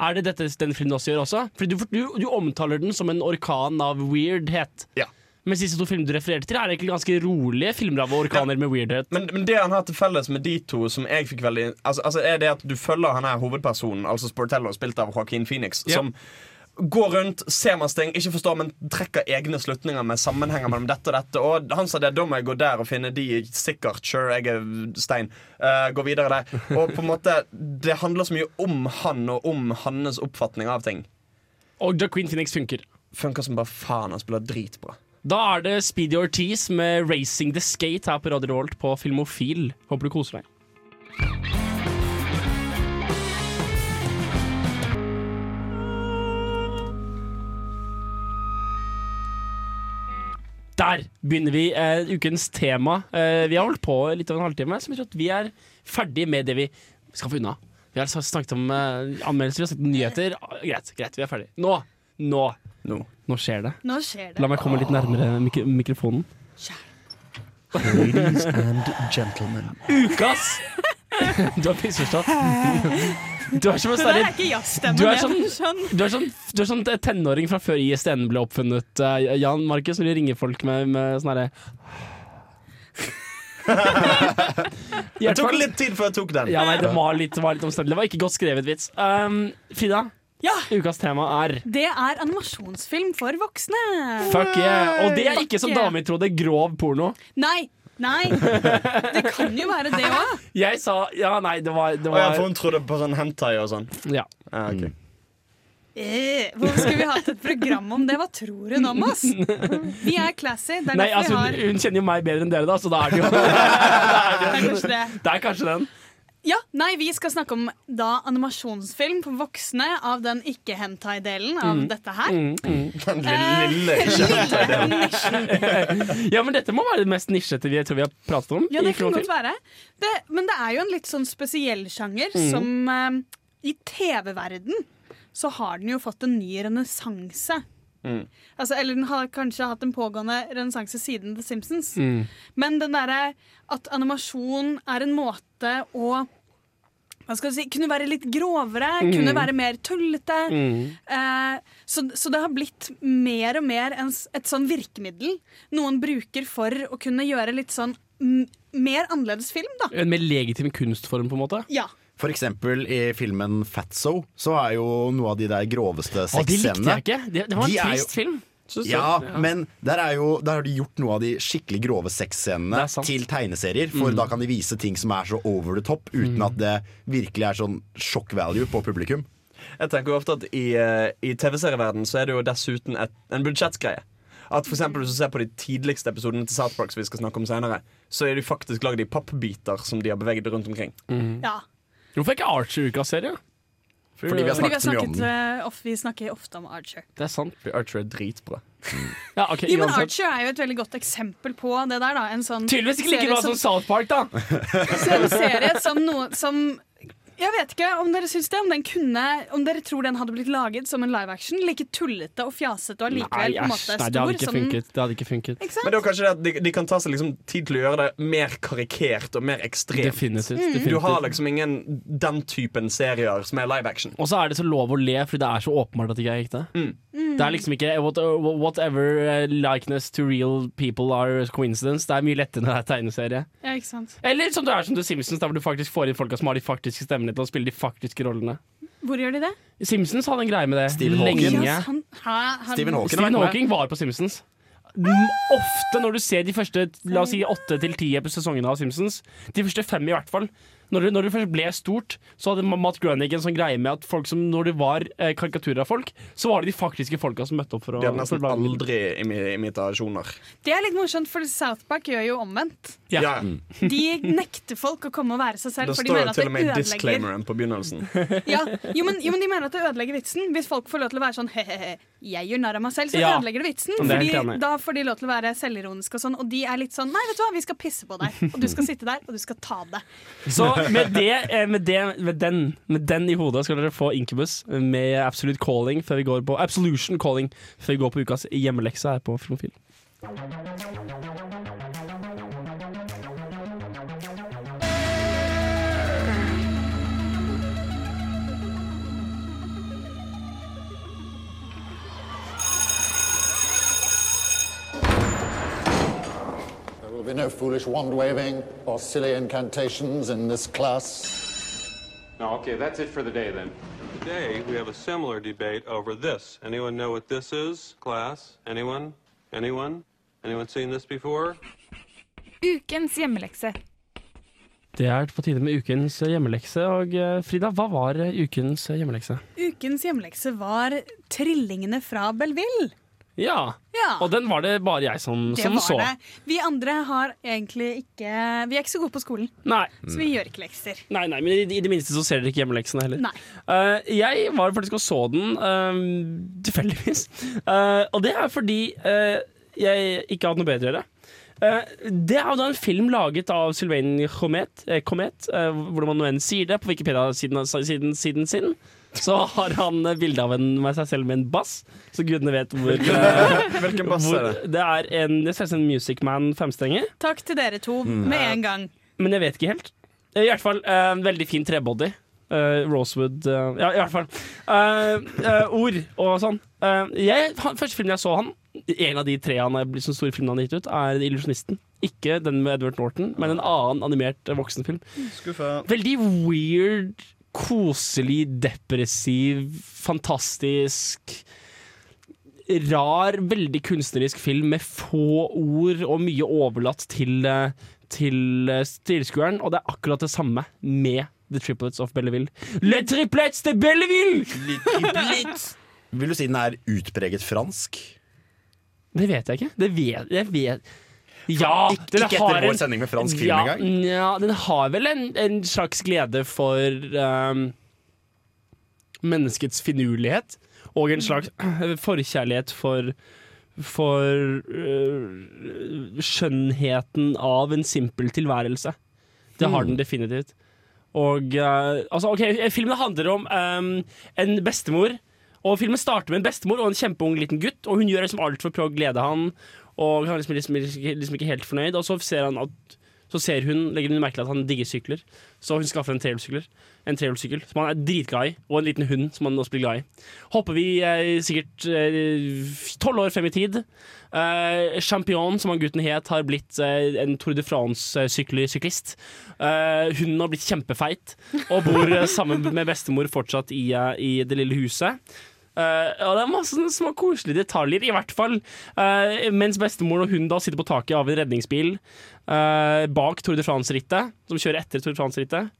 [SPEAKER 1] Er det dette den filmen også gjør også? Fordi du, du, du omtaler den som en orkan av weirdhet.
[SPEAKER 2] Ja.
[SPEAKER 1] Mens disse to filmene du refererte til, er egentlig ganske rolige filmer av orkaner med weirdhet.
[SPEAKER 2] Men, men det han har til felles med de to, som jeg fikk veldig altså, altså er det at du følger han her hovedpersonen, altså Sportello, spilt av Joaquin Phoenix,
[SPEAKER 1] Ja.
[SPEAKER 2] som går rundt, ser masse ting, ikke forstår, men trekker egne slutninger med sammenhenger mellom dette og dette. Og han sa det, da må jeg gå der og finne de sikkert. Sure, jeg er stein. Uh, gå videre der. Og på en måte, det handler så mye om han og om hans oppfatning av ting.
[SPEAKER 1] Og Joaquin Phoenix funker.
[SPEAKER 2] Funker som bare faen. Han spiller dritbra.
[SPEAKER 1] Da er det Speedy Ortiz med 'Racing the Skate' her på Radio Rolt på Filmofil. Håper du koser deg. Der begynner vi eh, ukens tema. Eh, vi har holdt på litt over en halvtime, så vi tror at vi er ferdig med det vi skal få unna. Vi har snakket om eh, anmeldelser, vi har snakket om nyheter. Ah, Greit, greit, vi er ferdig. Nå, nå, nå, skjer det.
[SPEAKER 4] Nå skjer det.
[SPEAKER 1] La meg komme litt nærmere mik mikrofonen.
[SPEAKER 2] Ladies and gentlemen.
[SPEAKER 1] Ukas! [laughs] Du har misforstått. [laughs] Du er som en
[SPEAKER 4] jazzstemme.
[SPEAKER 1] du er sånn, du er sånn, du er sånn tenåring fra før ISDN ble oppfunnet, eh, Jan Markus, når de ringer folk med, med sånn herre [laughs]
[SPEAKER 2] Det tok litt tid før jeg tok den.
[SPEAKER 1] Ja, nei, det var litt, det var litt omstendelig. Det var ikke godt skrevet vits. Um, Frida, ukas tema er
[SPEAKER 4] Det er animasjonsfilm for voksne.
[SPEAKER 1] Fuck yeah! Og det er ikke som damer trodde, grov porno.
[SPEAKER 4] Nei. Nei. Det kan jo være det òg.
[SPEAKER 1] Jeg sa Ja, nei, det var, det
[SPEAKER 2] Å ja, for hun trodde på sånn hentai og sånn.
[SPEAKER 1] Ja.
[SPEAKER 2] Ja, ok.
[SPEAKER 4] Eh, Hvorfor skulle vi hatt et program om det? Hva tror hun om oss? Vi er classy. Det er
[SPEAKER 1] Nei,
[SPEAKER 4] derfor
[SPEAKER 1] altså,
[SPEAKER 4] vi har
[SPEAKER 1] hun kjenner jo meg bedre enn dere, da, så da er det jo [laughs]
[SPEAKER 4] Det er kanskje det.
[SPEAKER 1] Det er kanskje den.
[SPEAKER 4] Ja, nei, Vi skal snakke om da animasjonsfilm for voksne av den ikke-hentai-delen av
[SPEAKER 1] Mm.
[SPEAKER 4] dette her.
[SPEAKER 1] Mm, mm.
[SPEAKER 2] Den
[SPEAKER 4] Eh,
[SPEAKER 2] lille [laughs] ikke-hentai-delen.
[SPEAKER 1] ja, men dette må være det mest nisjete vi, tror vi har pratet om.
[SPEAKER 4] Ja, det kan godt være. Det, men det er jo en litt sånn spesiell sjanger
[SPEAKER 1] Mm.
[SPEAKER 4] som eh, I TV-verden så har den jo fått en ny renessanse. Altså, eller den har kanskje hatt en pågående renessanse siden The Simpsons.
[SPEAKER 1] Mm.
[SPEAKER 4] Men den derre at animasjon er en måte å hva skal du si, kunne være litt grovere,
[SPEAKER 1] Mm.
[SPEAKER 4] kunne være mer tullete.
[SPEAKER 1] Mm.
[SPEAKER 4] Eh, så, så det har blitt mer og mer en, et sånn virkemiddel noen bruker for å kunne gjøre litt sånn mer annerledes film, da.
[SPEAKER 1] En mer legitim kunstform, på en måte.
[SPEAKER 4] Ja.
[SPEAKER 3] For eksempel i filmen Fatso så er jo noe av de der groveste
[SPEAKER 1] sexscenene de likte jeg ikke. Det, det var en
[SPEAKER 3] De
[SPEAKER 1] trist
[SPEAKER 3] jo-
[SPEAKER 1] film. Jeg.
[SPEAKER 3] Ja, men der, er jo, der har de gjort noe av de skikkelig grove sexscenene til tegneserier. For
[SPEAKER 1] Mm.
[SPEAKER 3] da kan de vise ting som er så over the top, uten at det virkelig er sånn sjokk value på publikum.
[SPEAKER 2] Jeg tenker jo ofte at I, eh, i TV-serieverden så er det jo dessuten et, en budsjettgreie. At for eksempel Hvis du ser på de tidligste episodene til South Park, som vi skal snakke om senere, så er de faktisk lagd i pappbiter som de har beveget rundt omkring.
[SPEAKER 4] ja.
[SPEAKER 1] Hvorfor er ikke Archie ukas serie?
[SPEAKER 3] Fordi vi har
[SPEAKER 4] Fordi vi, har
[SPEAKER 3] snakket så mye om
[SPEAKER 4] snakket,
[SPEAKER 3] den.
[SPEAKER 4] eh, vi snakker ofte om Archer.
[SPEAKER 1] Det er sant.
[SPEAKER 2] Archer er dritbra.
[SPEAKER 1] Ja, okay,
[SPEAKER 4] Jo, men. Archer er jo et veldig godt eksempel på det der. da En sånn
[SPEAKER 1] Tydeligvis ikke like bra som South Park, da. [laughs]
[SPEAKER 4] En serie som noe som Jeg vet ikke om dere syns det. Om, den kunne, om dere tror den hadde blitt laget som en live action. Like tullete og fjasete og allikevel på en måte
[SPEAKER 1] Nei, det hadde ikke funket. Det hadde ikke funket.
[SPEAKER 4] Ikke?
[SPEAKER 2] Men det er kanskje det at de, de kan ta seg liksom tid til å gjøre det mer karikert og mer ekstremt.
[SPEAKER 1] Definitivt.
[SPEAKER 4] Mm.
[SPEAKER 1] definitivt.
[SPEAKER 2] Du har liksom ingen den typen serier som er live action.
[SPEAKER 1] Og så er det så lov å le, fordi det er så åpenbart at det ikke er ekte.
[SPEAKER 4] Mm.
[SPEAKER 1] Det er liksom ikke what, whatever uh, likeness to real people are coincidence. Det er mye lettere når det er tegneserie.
[SPEAKER 4] Ja, ikke sant
[SPEAKER 1] Eller som du er som The Simpsons, der hvor du faktisk får inn folka som har de faktiske stemmene til å spille de faktiske rollene.
[SPEAKER 4] Hvor gjør de det?
[SPEAKER 1] Simpsons hadde en greie med det
[SPEAKER 3] Stephen Hawking.
[SPEAKER 4] Ja, han, ha, han,
[SPEAKER 3] Stephen Hawking.
[SPEAKER 1] Stephen. Hawking var på Simpsons. Ofte når du ser de første La oss si åtte til ti sesongene av Simpsons, de første fem i hvert fall når det, når det først ble stort, så hadde Matt Groenig en sånn greie med at folk som, når det var eh, karikaturer av folk, så var det de faktiske folka som møtte opp for å
[SPEAKER 2] De hadde nesten
[SPEAKER 1] å
[SPEAKER 2] aldri imi- imitasjoner.
[SPEAKER 4] Det er litt morsomt, for South Park gjør jo omvendt.
[SPEAKER 1] Ja.
[SPEAKER 2] Ja. [laughs]
[SPEAKER 4] De nekter folk å komme og være seg selv,
[SPEAKER 2] Det står jo til og med i disclaimeren på begynnelsen. [laughs]
[SPEAKER 4] ja, jo, men, jo, men de mener at det ødelegger vitsen. Hvis folk får lov til å være sånn he-he-he, jeg gjør narr av meg selv, så
[SPEAKER 1] Ja.
[SPEAKER 4] ødelegger det vitsen.
[SPEAKER 1] Det er
[SPEAKER 4] Fordi, da får de lov til å være selvironiske og sånn, og de er litt sånn nei, vet du hva, vi skal pisse på deg, og du skal sitte der, og du skal ta det.
[SPEAKER 1] Så [laughs] med det, eh, med, det med, den, med den i hodet skal dere få Incubus med Absolute Calling før vi går på Absolution Calling før vi går på ukas hjemmelekse her på Filmofil.
[SPEAKER 13] Will be no foolish wand waving or silly incantations in this class.
[SPEAKER 15] No, okay, that's it for the day then.
[SPEAKER 14] Today, we have a similar debate over this. Anyone know what this is, class? Anyone? Anyone? Anyone seen this before?
[SPEAKER 16] Ukens hjemmelekse.
[SPEAKER 1] Det er på tide med ukens hjemmelekse. Og eh, Frida, hva var eh, ukens hjemmelekse?
[SPEAKER 4] Ukens hjemmelekse var Trillingene fra Belleville.
[SPEAKER 1] Ja.
[SPEAKER 4] Ja.
[SPEAKER 1] Og den var det bare jeg som,
[SPEAKER 4] Det
[SPEAKER 1] som så.
[SPEAKER 4] det. Vi andre har egentlig ikke Vi er ikke så gode på skolen,
[SPEAKER 1] Nei.
[SPEAKER 4] så vi gjør ikke lekser.
[SPEAKER 1] Nei, nei, men i, i det minste så ser dere ikke hjemmeleksene heller.
[SPEAKER 4] Nei.
[SPEAKER 1] Uh, jeg var faktisk og så den uh, tilfeldigvis. Uh, og det er fordi eh, jeg ikke har hatt noe bedre å gjøre. Det er jo da en film laget av Sylvain Comet, eh, Comet hvordan man nå enn sier det, på Wikipedia-siden siden, siden sin. Så har han eh, bilde av en, med seg selv med en bass, så gudene vet hvor eh,
[SPEAKER 2] Hvilken bass
[SPEAKER 1] hvor,
[SPEAKER 2] er det?
[SPEAKER 1] Det er en, det ser ut som en Music Man femstrenger.
[SPEAKER 4] Takk til dere to
[SPEAKER 1] Mm.
[SPEAKER 4] med en gang.
[SPEAKER 1] Men jeg vet ikke helt. I hvert fall eh, en veldig fin trebody. Uh, Rosewood uh, Ja, i hvert fall. Uh, eh, ord og sånn. Eh, jeg, han, første filmen jeg så han, en av de tre han er, liksom, store filmene han har gitt ut, er Illusjonisten. Ikke den med Edward Norton, men en annen animert eh, voksenfilm.
[SPEAKER 2] Skuffa.
[SPEAKER 1] Veldig weird, koselig, depressiv, fantastisk Rar, veldig kunstnerisk film med få ord og mye overlatt til, eh, til eh, tilskueren. Og det er akkurat det samme med The Triplets of Belleville. Le triplets de Belleville!
[SPEAKER 3] Vil du si den er utpreget fransk?
[SPEAKER 1] Det vet jeg ikke. Det vet jeg vet. Ja, den
[SPEAKER 3] ikke
[SPEAKER 1] har
[SPEAKER 3] etter vår
[SPEAKER 1] en-
[SPEAKER 3] sending med fransk film
[SPEAKER 1] ja,
[SPEAKER 3] engang?
[SPEAKER 1] Ja, den har vel en, en slags glede for um, menneskets finurlighet. Og en slags [clears throat] forkjærlighet for for uh, skjønnheten av en simpel tilværelse. Det har
[SPEAKER 3] Mm.
[SPEAKER 1] den definitivt. Og uh, altså, ok, Filmen handler om um, en bestemor. Og Filmen starter med en bestemor og en kjempeung liten gutt. Og Hun gjør liksom alt for å prøve å glede han, og han er liksom, liksom, liksom ikke helt fornøyd. Og så ser, han at, så ser hun legger hun merke til at han digger sykler, så hun skaffer en trehjulssykkel. En trehjulssykkel som han er dritglad i, og en liten hund som han også blir glad i. Hopper vi eh, sikkert tolv år frem i tid. Eh, Champion, som han gutten het, har blitt eh, en Tour de France-syklist. Eh, hunden har blitt kjempefeit og bor eh, sammen med bestemor fortsatt i, eh, i det lille huset. Eh, og det er masse små koselige detaljer, i hvert fall. Eh, mens bestemoren og hun da sitter på taket av en redningsbil eh, bak Tour de France-rittet, som kjører etter Tour de France-rittet.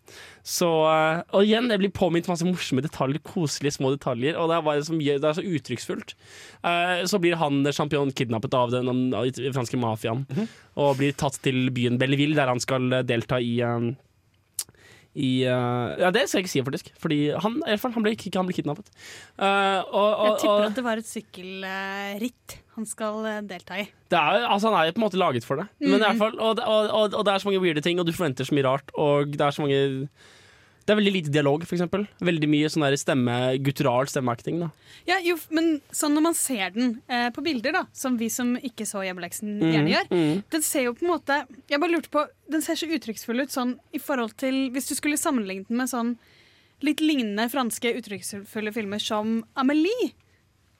[SPEAKER 1] Så, eh, og igjen, jeg blir påminnet masse morsomme detaljer, koselige små detaljer, og det er, mye, det er så uttrykksfullt. Eh, så blir han champion kidnappet av den, den franske mafiaen, og blir tatt til byen Belleville, der han skal eh, delta i eh, i, uh, ja, det skal jeg ikke si, faktisk. Fordi han, i hvert fall, han ble, ikke- han ble kidnappet. Uh, og, og,
[SPEAKER 4] Jeg tipper at det var et sykkelritt han skal eh, delta i.
[SPEAKER 1] det er, altså, han er jo på en måte laget for det. Men i hvert
[SPEAKER 4] Mhm.
[SPEAKER 1] fall, og, og, og, og det er så mange weirde ting, og du forventer så mye rart. Og det er så mange Det er veldig lite dialog, eksempel. Veldig mye sånn stemme, guttural stemmeacting.
[SPEAKER 4] Ja, jo, men sånn når man ser den eh, på bilder, da, som vi som ikke så hjemmeleksen
[SPEAKER 1] mm,
[SPEAKER 4] gjerne gjør,
[SPEAKER 1] mm.
[SPEAKER 4] den ser jo på en måte Jeg bare lurte på Den ser så uttrykksfull ut sånn i forhold til Hvis du skulle sammenlignet den med sånn litt lignende franske uttrykksfulle filmer som Amelie.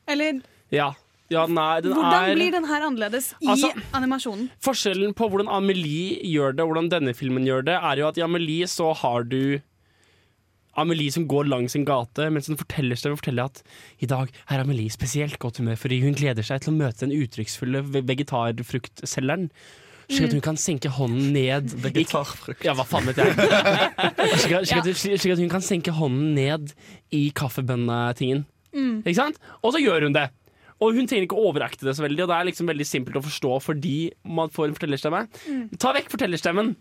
[SPEAKER 4] Eller
[SPEAKER 1] Ja. ja, nei, den
[SPEAKER 4] hvordan
[SPEAKER 1] er
[SPEAKER 4] blir den her annerledes i
[SPEAKER 1] Altså-
[SPEAKER 4] animasjonen?
[SPEAKER 1] Forskjellen på hvordan Amelie gjør det, og hvordan denne filmen gjør det, er jo at i Amelie så har du Amelie som går langs en gate mens hun forteller seg forteller at i dag er Amelie spesielt godt humør fordi hun gleder seg til å møte den uttrykksfulle ve- vegetarfruktselgeren. Slik at hun kan senke hånden ned
[SPEAKER 2] Vegetarfrukt.
[SPEAKER 1] Ja, hva faen vet jeg. [laughs] Slik at hun kan senke hånden ned i kaffebønnetingen.
[SPEAKER 4] Mm.
[SPEAKER 1] Ikke sant? Og så gjør hun det. Og hun trenger ikke å overakte det så veldig, og det er liksom veldig simpelt å forstå fordi man får en fortellerstemme.
[SPEAKER 4] Mm.
[SPEAKER 1] Ta vekk fortellerstemmen.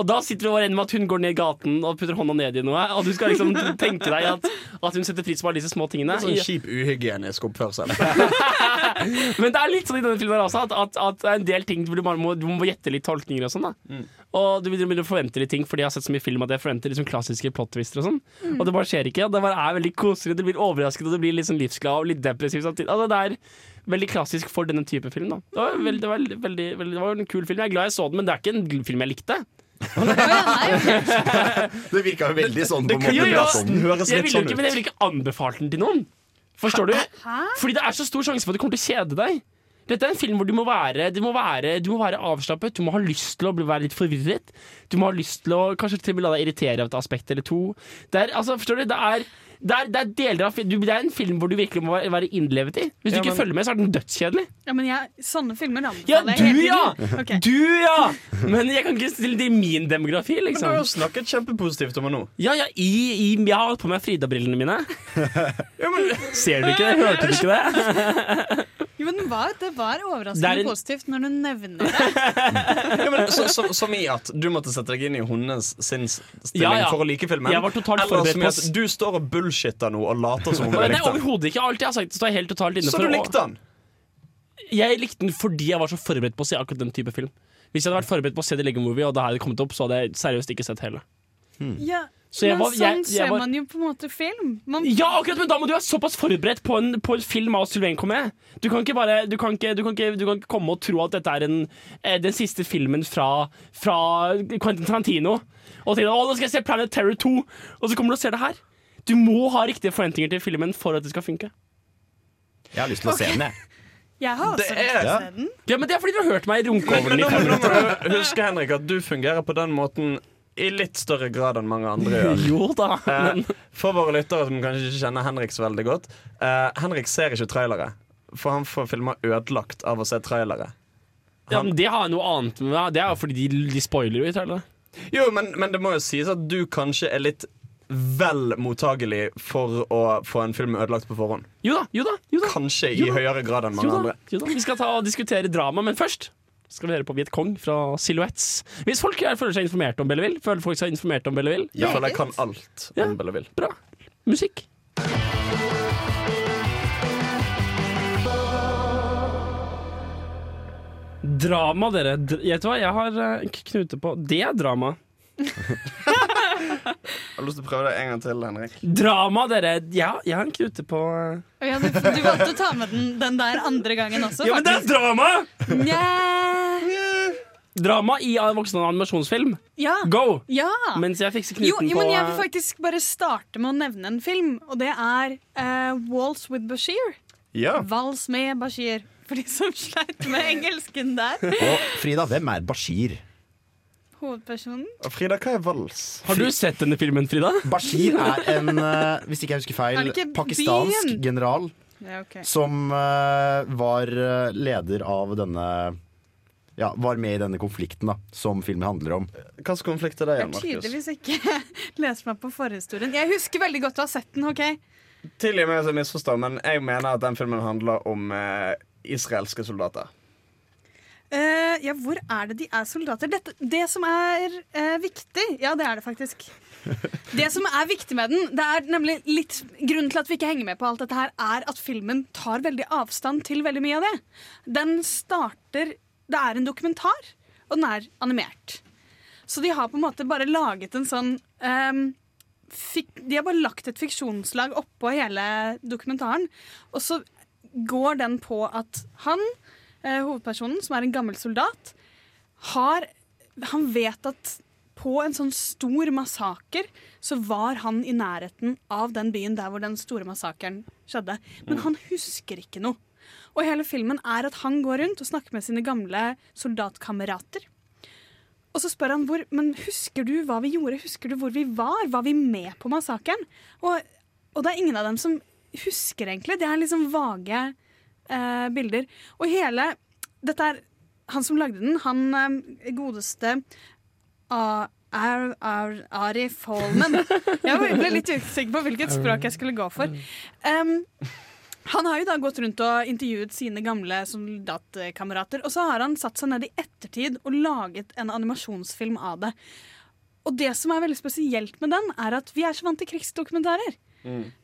[SPEAKER 1] Og da sitter du og regner med at hun går ned gaten og putter hånda ned i noe, og du skal liksom tenke deg at, at hun setter pris på alle disse små tingene.
[SPEAKER 2] Sånn kjip uhygienisk oppførsel. [laughs]
[SPEAKER 1] Men det er litt sånn i denne filmen også, at, at, at det er en del ting hvor du bare må, du må gjette litt tolkninger og sånn. da
[SPEAKER 2] Mm.
[SPEAKER 1] Og du vil å forvente litt ting, fordi jeg har sett så mye film at jeg forventer liksom klassiske plot-twister og sånn.
[SPEAKER 4] Mm.
[SPEAKER 1] Og det bare skjer ikke. Og det bare er veldig koselig, du blir overrasket, og du blir litt sånn livsglad og litt depressiv samtidig. Altså, det er veldig klassisk for denne type film. da Det det var, veldig, veldig, veldig, det var en kul film. Jeg er glad jeg så den, men det er ikke en film jeg likte. [laughs]
[SPEAKER 3] Det virka jo veldig sånn på en måte.
[SPEAKER 1] Jo, jo,
[SPEAKER 3] pratet
[SPEAKER 1] jeg ville jo ikke, men jeg ville ikke anbefalt den til noen. Forstår du? Fordi det er så stor sjanse for at du kommer til å kjede deg. Dette er en film hvor du må være, du må være, du må være avslappet, du må ha lyst til å bli, være litt forvirret. Du må ha lyst til å kanskje til og med la deg irritere av et aspekt eller to. Det er, altså, forstår du? Det er, Det er, det er deler av du- Det er en film hvor du virkelig må være- innlevet i. Hvis du
[SPEAKER 2] Ja,
[SPEAKER 1] ikke
[SPEAKER 2] men-
[SPEAKER 1] følger med, så er den dødskjedelig.
[SPEAKER 4] Ja, men jeg, sånne filmer anbefaler
[SPEAKER 1] Ja, du ja!
[SPEAKER 4] Okay.
[SPEAKER 1] Du ja! Men jeg kan ikke stille det i min demografi,
[SPEAKER 2] Men du
[SPEAKER 1] liksom.
[SPEAKER 2] har jo snakket kjempepositivt om henne nå.
[SPEAKER 1] Ja, ja, i, i, jeg har hatt på meg Frida-brillene mine. [laughs] Ser du ikke det? Hørte du ikke det? [laughs]
[SPEAKER 4] Jo, men det var, det var overraskende
[SPEAKER 1] det en-
[SPEAKER 4] positivt når du nevner det. [laughs]
[SPEAKER 2] Ja, men, så, så, som i at du måtte sette deg inn i hennes sinnsstilling
[SPEAKER 1] Ja, ja.
[SPEAKER 2] for å like filmen?
[SPEAKER 1] Jeg var totalt
[SPEAKER 2] Eller som i at du står og bullshitter noe og later som om du likte den?
[SPEAKER 1] overhodet ikke. Alt jeg har sagt, står jeg helt totalt inne
[SPEAKER 2] Så
[SPEAKER 1] for.
[SPEAKER 2] du likte den?
[SPEAKER 1] Jeg likte den fordi jeg var så forberedt på å se akkurat den type film. Hvis jeg hadde vært forberedt på å se The Lego Movie, og det hadde kommet opp, så hadde jeg seriøst ikke sett hele.
[SPEAKER 4] Ja,
[SPEAKER 1] Så jeg
[SPEAKER 4] men
[SPEAKER 1] var-
[SPEAKER 4] sånn
[SPEAKER 1] jeg- jeg
[SPEAKER 4] ser man jo på en måte film. Man,
[SPEAKER 1] Ja, akkurat, men da må du være såpass forberedt på en, på en film av Sylvain Comet. Du kan ikke bare du kan ikke, du kan ikke, du kan ikke komme og tro at dette er en, eh, den siste filmen fra, fra Quentin Tarantino. Og tenke å, nå skal jeg se Planet Terror 2, og så kommer du og ser det her. Du må ha riktige forventninger til filmen for at det skal funke.
[SPEAKER 3] Jeg har lyst til å se den, jeg. [laughs]
[SPEAKER 4] jeg har også
[SPEAKER 2] Det
[SPEAKER 4] lyst til å se den.
[SPEAKER 1] Ja, men Det er fordi du har hørt meg runke over den i fem minutter.
[SPEAKER 2] Husk Henrik, at du fungerer på den måten i litt større grad enn mange andre [laughs] gjør.
[SPEAKER 1] Jo da,
[SPEAKER 2] Eh,
[SPEAKER 1] men
[SPEAKER 2] For våre lyttere som kanskje ikke kjenner Henrik så veldig godt. eh, Henrik ser ikke trailere, for han får filmer ødelagt av å se trailere.
[SPEAKER 1] ja, men det har noe annet med. Det er jo fordi de, de spoiler jo i trailere.
[SPEAKER 2] Jo, men, men det må jo sies at du kanskje er litt vel mottagelig for å få en film ødelagt på forhånd.
[SPEAKER 1] Jo da, jo da. Jo da.
[SPEAKER 2] Kanskje i høyere grad enn mange andre.
[SPEAKER 1] Vi skal ta og diskutere drama, men først skal vi høre på Viet Cong fra Silhouettes. Hvis folk er- føler seg informert om Belleville, føler folk seg informert om Belleville,
[SPEAKER 2] Jeg føler jeg kan alt
[SPEAKER 1] Ja.
[SPEAKER 2] om Belleville.
[SPEAKER 1] bra. Musikk. Drama, dere. Dr vet du hva, jeg har eh, knute på Det er drama.
[SPEAKER 2] Jeg har lyst til å prøve det en gang til, Henrik.
[SPEAKER 1] Drama, dere. Ja, jeg har en knute på eh,
[SPEAKER 4] Å ja, du, du valgte å ta med den, den der andre gangen også.
[SPEAKER 1] Ja, men det er drama!
[SPEAKER 4] Nja.
[SPEAKER 1] Drama i en voksen animasjonsfilm.
[SPEAKER 4] Ja.
[SPEAKER 1] Go!
[SPEAKER 4] Ja.
[SPEAKER 1] Mens jeg fikser knuten
[SPEAKER 4] Jo, jo,
[SPEAKER 1] på
[SPEAKER 4] men jeg vil
[SPEAKER 1] eh,
[SPEAKER 4] faktisk bare starte med å nevne en film, og det er uh, Walls with Bashir.
[SPEAKER 2] Ja.
[SPEAKER 4] Vals med Bashir. For de som sleit med engelsken der.
[SPEAKER 3] Og Frida, hvem er Bashir?
[SPEAKER 4] Hovedpersonen.
[SPEAKER 2] Frida, hva er vals?
[SPEAKER 1] Har du sett denne filmen, Frida?
[SPEAKER 3] Bashir er en, eh, hvis ikke jeg husker
[SPEAKER 4] Er
[SPEAKER 3] feil, pakistansk
[SPEAKER 4] byen?
[SPEAKER 3] general
[SPEAKER 4] Ja, okay.
[SPEAKER 3] som eh, var eh, leder av denne ja, var med i denne konflikten da, som filmen handler om.
[SPEAKER 2] Hva slags konflikt er det
[SPEAKER 4] Jeg
[SPEAKER 2] igjen,
[SPEAKER 4] har
[SPEAKER 2] Markus?
[SPEAKER 4] tydeligvis ikke [laughs] lest meg på forhistorien. Jeg husker veldig godt å ha sett den. ok?
[SPEAKER 2] Tilgi meg hvis jeg misforstår, men jeg mener at den filmen handler om eh, israelske soldater.
[SPEAKER 4] Eh, ja, hvor er det de er soldater? Dette, det som er uh, viktig Ja, det er det faktisk. [laughs] Det som er viktig med den, det er nemlig litt Grunnen til at vi ikke henger med på alt dette her, er at filmen tar veldig avstand til veldig mye av det. Den starter Det er en dokumentar, og den er animert. Så de har på en måte bare laget en sånn um, fik, De har bare lagt et fiksjonslag oppå hele dokumentaren. Og så går den på at han, hovedpersonen, som er en gammel soldat, har Han vet at på en sånn stor massaker så var han i nærheten av den byen der hvor den store massakren skjedde. Men han husker ikke noe. Og hele filmen er at han går rundt og snakker med sine gamle soldatkamerater. Og så spør han hvor, men husker du hva vi gjorde, husker du hvor vi var, var vi med på massakren? Og, og det er ingen av dem som husker egentlig, det er liksom vage eh, bilder. Og hele, dette er han som lagde den, han eh, godeste A- Ar, Ar, Ari Folman. [laughs] Jeg ble litt usikker på hvilket språk jeg skulle gå for. Um, han har jo da gått rundt og intervjuet sine gamle soldatkamerater. Og så har han satt seg ned i ettertid og laget en animasjonsfilm av det. Og det som er veldig spesielt med den, er at vi er så vant til krigsdokumentarer.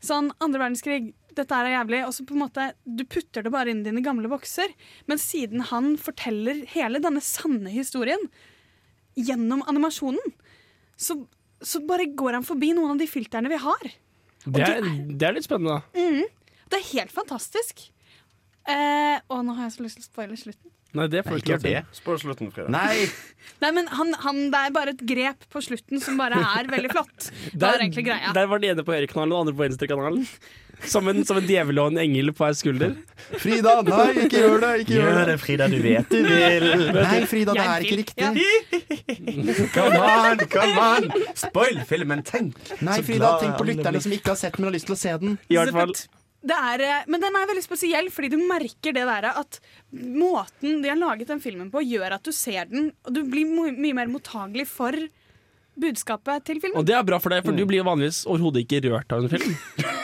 [SPEAKER 4] Sånn andre verdenskrig, dette er jævlig. Og så på en måte, du putter det bare inn i dine gamle bokser. Men siden han forteller hele denne sanne historien gjennom animasjonen, så, så bare går han forbi noen av de filterne vi har.
[SPEAKER 1] Det er, det er litt spennende.
[SPEAKER 4] Mhm. Det er helt fantastisk. Eh, og nå har jeg så lyst til å spoile slutten.
[SPEAKER 1] Nei, det får du ikke til.
[SPEAKER 2] Spør slutten, Frida.
[SPEAKER 3] Nei! [laughs]
[SPEAKER 4] Nei, men han, han, Det er bare et grep på slutten som bare er veldig flott. Det er egentlig greia.
[SPEAKER 1] Der var den ene på høyrekanalen og den andre på venstrekanalen. Som en, som en djevel og en engel på hver skulder.
[SPEAKER 3] Frida, nei, ikke gjør det! Ikke gjør det.
[SPEAKER 2] Frida, du vet du vil.
[SPEAKER 3] Nei, Frida, det er ikke riktig.
[SPEAKER 2] Come on, come on! Spoil filmen, tenk!
[SPEAKER 3] Nei, Frida, tenk på lytterne som ikke har sett, men har lyst til å se den.
[SPEAKER 1] I hvert fall
[SPEAKER 4] Det er, eh, men den er veldig spesiell, fordi du merker det der at måten de har laget den filmen på, gjør at du ser den, og du blir my mye mer mottagelig for budskapet til filmen.
[SPEAKER 1] Og det er bra for deg, for du blir jo vanligvis overhodet ikke rørt av en film. [laughs]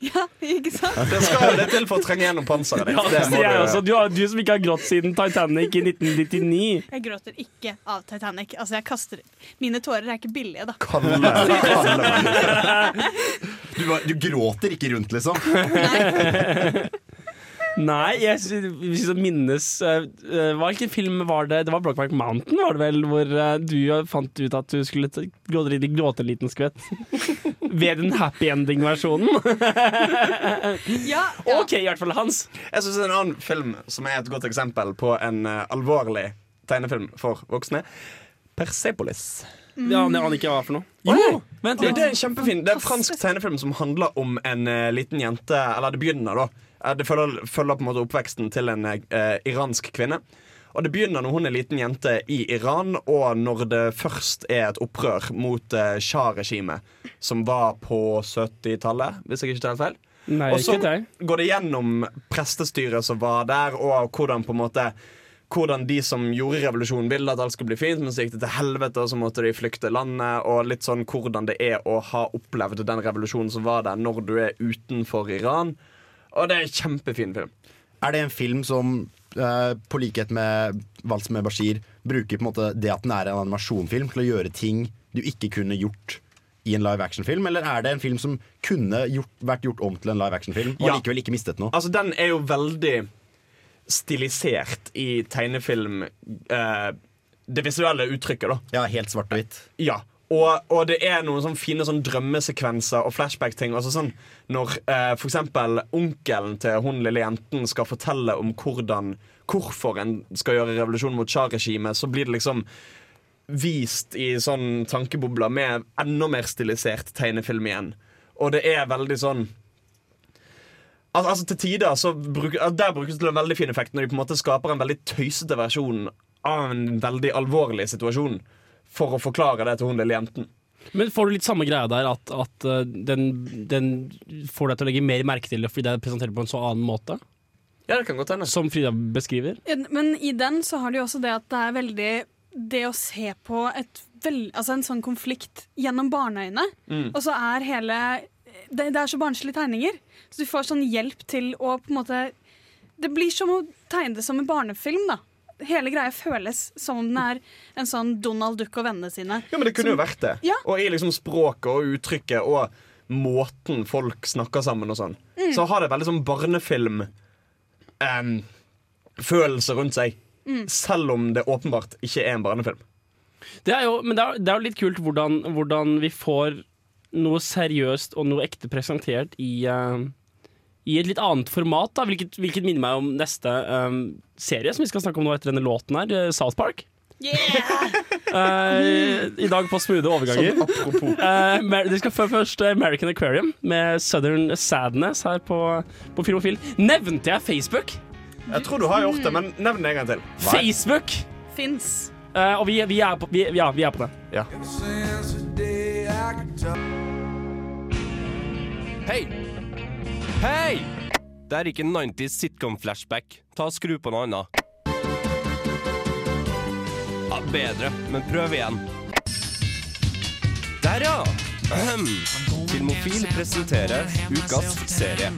[SPEAKER 1] [laughs]
[SPEAKER 4] Ja, ikke sant?
[SPEAKER 2] Det skal det til for å trenge gjennom panseret ditt. Det
[SPEAKER 1] Så jeg
[SPEAKER 2] du-
[SPEAKER 1] også, du, har, du som ikke har grått siden Titanic i 1999.
[SPEAKER 4] Jeg gråter ikke av Titanic. Altså, jeg kaster Mine tårer er ikke billige, da.
[SPEAKER 3] Kalle, [laughs] [laughs] Du, du gråter ikke rundt, liksom.
[SPEAKER 1] Nei, jeg sy- hvis jeg minnes eh, Hvilken film var det? Det var Brokeback Mountain, var det vel? Hvor uh, du fant ut at du skulle gråte, gråte en liten skvett. [laughs] Ved den happy ending-versjonen. [laughs]
[SPEAKER 4] Ja,
[SPEAKER 1] OK, i hvert fall Hans.
[SPEAKER 2] Jeg synes En annen film som er et godt eksempel på en uh, alvorlig tegnefilm for voksne, Persepolis.
[SPEAKER 1] Ja, jeg aner ikke hva for noe.
[SPEAKER 2] Jo,
[SPEAKER 1] vent
[SPEAKER 2] Jo,
[SPEAKER 1] litt.
[SPEAKER 2] det er en kjempefin Det er en fransk tegnefilm som handler om en uh, liten jente Eller det begynner da Det følger, følger på en måte oppveksten til en eh, iransk kvinne. Og det begynner når hun er liten jente i Iran Og når det først er et opprør mot eh, Shah-regimet Som var på 70-tallet Hvis jeg ikke tar helt feil.
[SPEAKER 1] Nei,
[SPEAKER 2] Og så går det gjennom prestestyret som var der Og hvordan på en måte hvordan de som gjorde revolusjonen ville at alt skulle bli fint, men så gikk det til helvete, og så måtte de flykte landet, og litt sånn hvordan det er å ha opplevd den revolusjonen som var der, når du er utenfor Iran. Og det er en kjempefin film.
[SPEAKER 3] Er det en film som, eh, på likhet med Vals med Bashir, bruker på en måte det at den er en animasjonfilm, til å gjøre ting du ikke kunne gjort i en live action-film? Eller er det en film som kunne gjort, vært gjort om til en live action-film, og
[SPEAKER 2] Ja.
[SPEAKER 3] likevel ikke mistet noe?
[SPEAKER 2] Altså, den er jo veldig stilisert i tegnefilm. Eh, det visuelle uttrykket, da.
[SPEAKER 3] Ja, helt svart og hvitt.
[SPEAKER 2] Ja. Og, og det er noen sånn fine sånn drømmesekvenser og flashback-ting. Altså sånn, når eh, eksempel onkelen til hun lille jenten skal fortelle om hvordan, hvorfor en skal gjøre revolusjon mot Shah-regimet, så blir det liksom vist i sånn tankebobler med enda mer stilisert tegnefilm igjen. Og det er veldig sånn Al altså Til tider så bruker, Der brukes det en veldig fin effekt når de på en måte skaper en veldig tøysete versjon av en veldig alvorlig situasjon for å forklare det til hun lille jenten.
[SPEAKER 1] Men får du litt samme greia der, at, at uh, den, den får deg til å legge mer merke til det fordi det er presentert på en så annen måte?
[SPEAKER 2] Ja, det kan godt hende.
[SPEAKER 1] Som Frida beskriver?
[SPEAKER 4] Men i den så har de jo også det at det er veldig Det å se på et vel, altså en sånn konflikt gjennom barneøyne,
[SPEAKER 17] Mm.
[SPEAKER 4] og så er hele det, det er så barnslige tegninger. Så du får sånn hjelp til å på en måte Det blir som å tegne det som en barnefilm, da. Hele greia føles som om den er en sånn Donald Duck og vennene sine.
[SPEAKER 2] Ja, men det kunne
[SPEAKER 4] som,
[SPEAKER 2] jo vært det.
[SPEAKER 4] Ja.
[SPEAKER 2] Og i liksom språket og uttrykket og måten folk snakker sammen og sånn,
[SPEAKER 4] Mm.
[SPEAKER 2] så har det veldig sånn barnefilm em, følelse rundt seg.
[SPEAKER 4] Mm.
[SPEAKER 2] Selv om det åpenbart ikke er en barnefilm.
[SPEAKER 1] Det er jo, men det er, det er jo litt kult hvordan, hvordan vi får noe seriøst og noe ekte presentert i, eh, i et litt annet format. Da, hvilket, hvilket minner meg om neste um, serie som vi skal snakke om nå etter denne låten her, eh, South Park. Eh, I dag på smoothe overganger.
[SPEAKER 2] Sånn apropos.
[SPEAKER 1] Eh, skal før først American Aquarium med Southern Sadness her på, på Filmofil. Nevnte jeg Facebook?
[SPEAKER 2] Jeg tror du har gjort det, men nevn det en gang til.
[SPEAKER 1] Facebook!
[SPEAKER 4] Fins.
[SPEAKER 1] Uh, og vi, vi, er på, vi, ja, vi er på det.
[SPEAKER 2] Ja.
[SPEAKER 17] Hei! Hei! Det er ikke 90s sitcom-flashback. Ta og Skru på noe annet. Ja, bedre, men prøv igjen. Der, ja! Ahem. Filmofil presenterer ukas serie.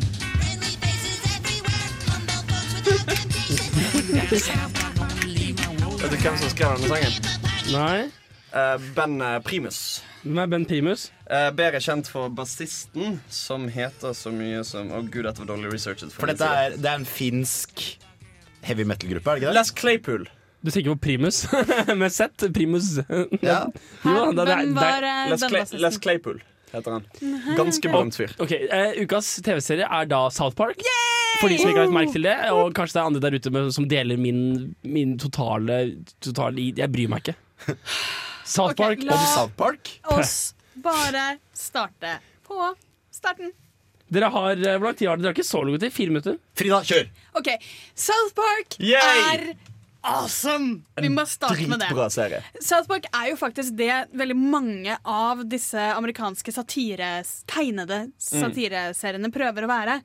[SPEAKER 2] Vet du hvem som skrev denne sangen?
[SPEAKER 1] Nei.
[SPEAKER 2] ben bandet Primus.
[SPEAKER 1] Hvem er Ben Primus?
[SPEAKER 2] Eh, bedre kjent for bassisten, som heter så mye som Å gud, dette var dårlig researchet.
[SPEAKER 3] For dette er, det er en finsk heavy metal-gruppe, er det ikke det?
[SPEAKER 2] Les Claypool.
[SPEAKER 1] Du tenker på Primus? [laughs] Med Z? Primus?
[SPEAKER 3] Ja.
[SPEAKER 1] Jo, det, det,
[SPEAKER 4] Hvem var eh,
[SPEAKER 2] Les, Clay,
[SPEAKER 4] bassisten?
[SPEAKER 2] Les Claypool. heter han. Ganske berømt fyr.
[SPEAKER 1] Ok, uh, Ukas TV-serie er da South Park. For de som ikke har lagt merke til det. Og kanskje det er andre der ute med, som deler min, min totale, totale Jeg bryr meg ikke. [laughs] South Park.
[SPEAKER 4] Okay, la-
[SPEAKER 1] Om South Park?
[SPEAKER 4] oss bare starte på starten.
[SPEAKER 1] Dere har, eh, Hvor lang tid har dere? Dere har ikke så lang tid? Fire minutter?
[SPEAKER 3] Frida, kjør!
[SPEAKER 4] OK, South Park
[SPEAKER 1] Yay!
[SPEAKER 4] er awesome! Vi må starte med det.
[SPEAKER 2] Dritbra serie.
[SPEAKER 4] South Park er jo faktisk det veldig mange av disse amerikanske satire, tegnede satireseriene prøver å være.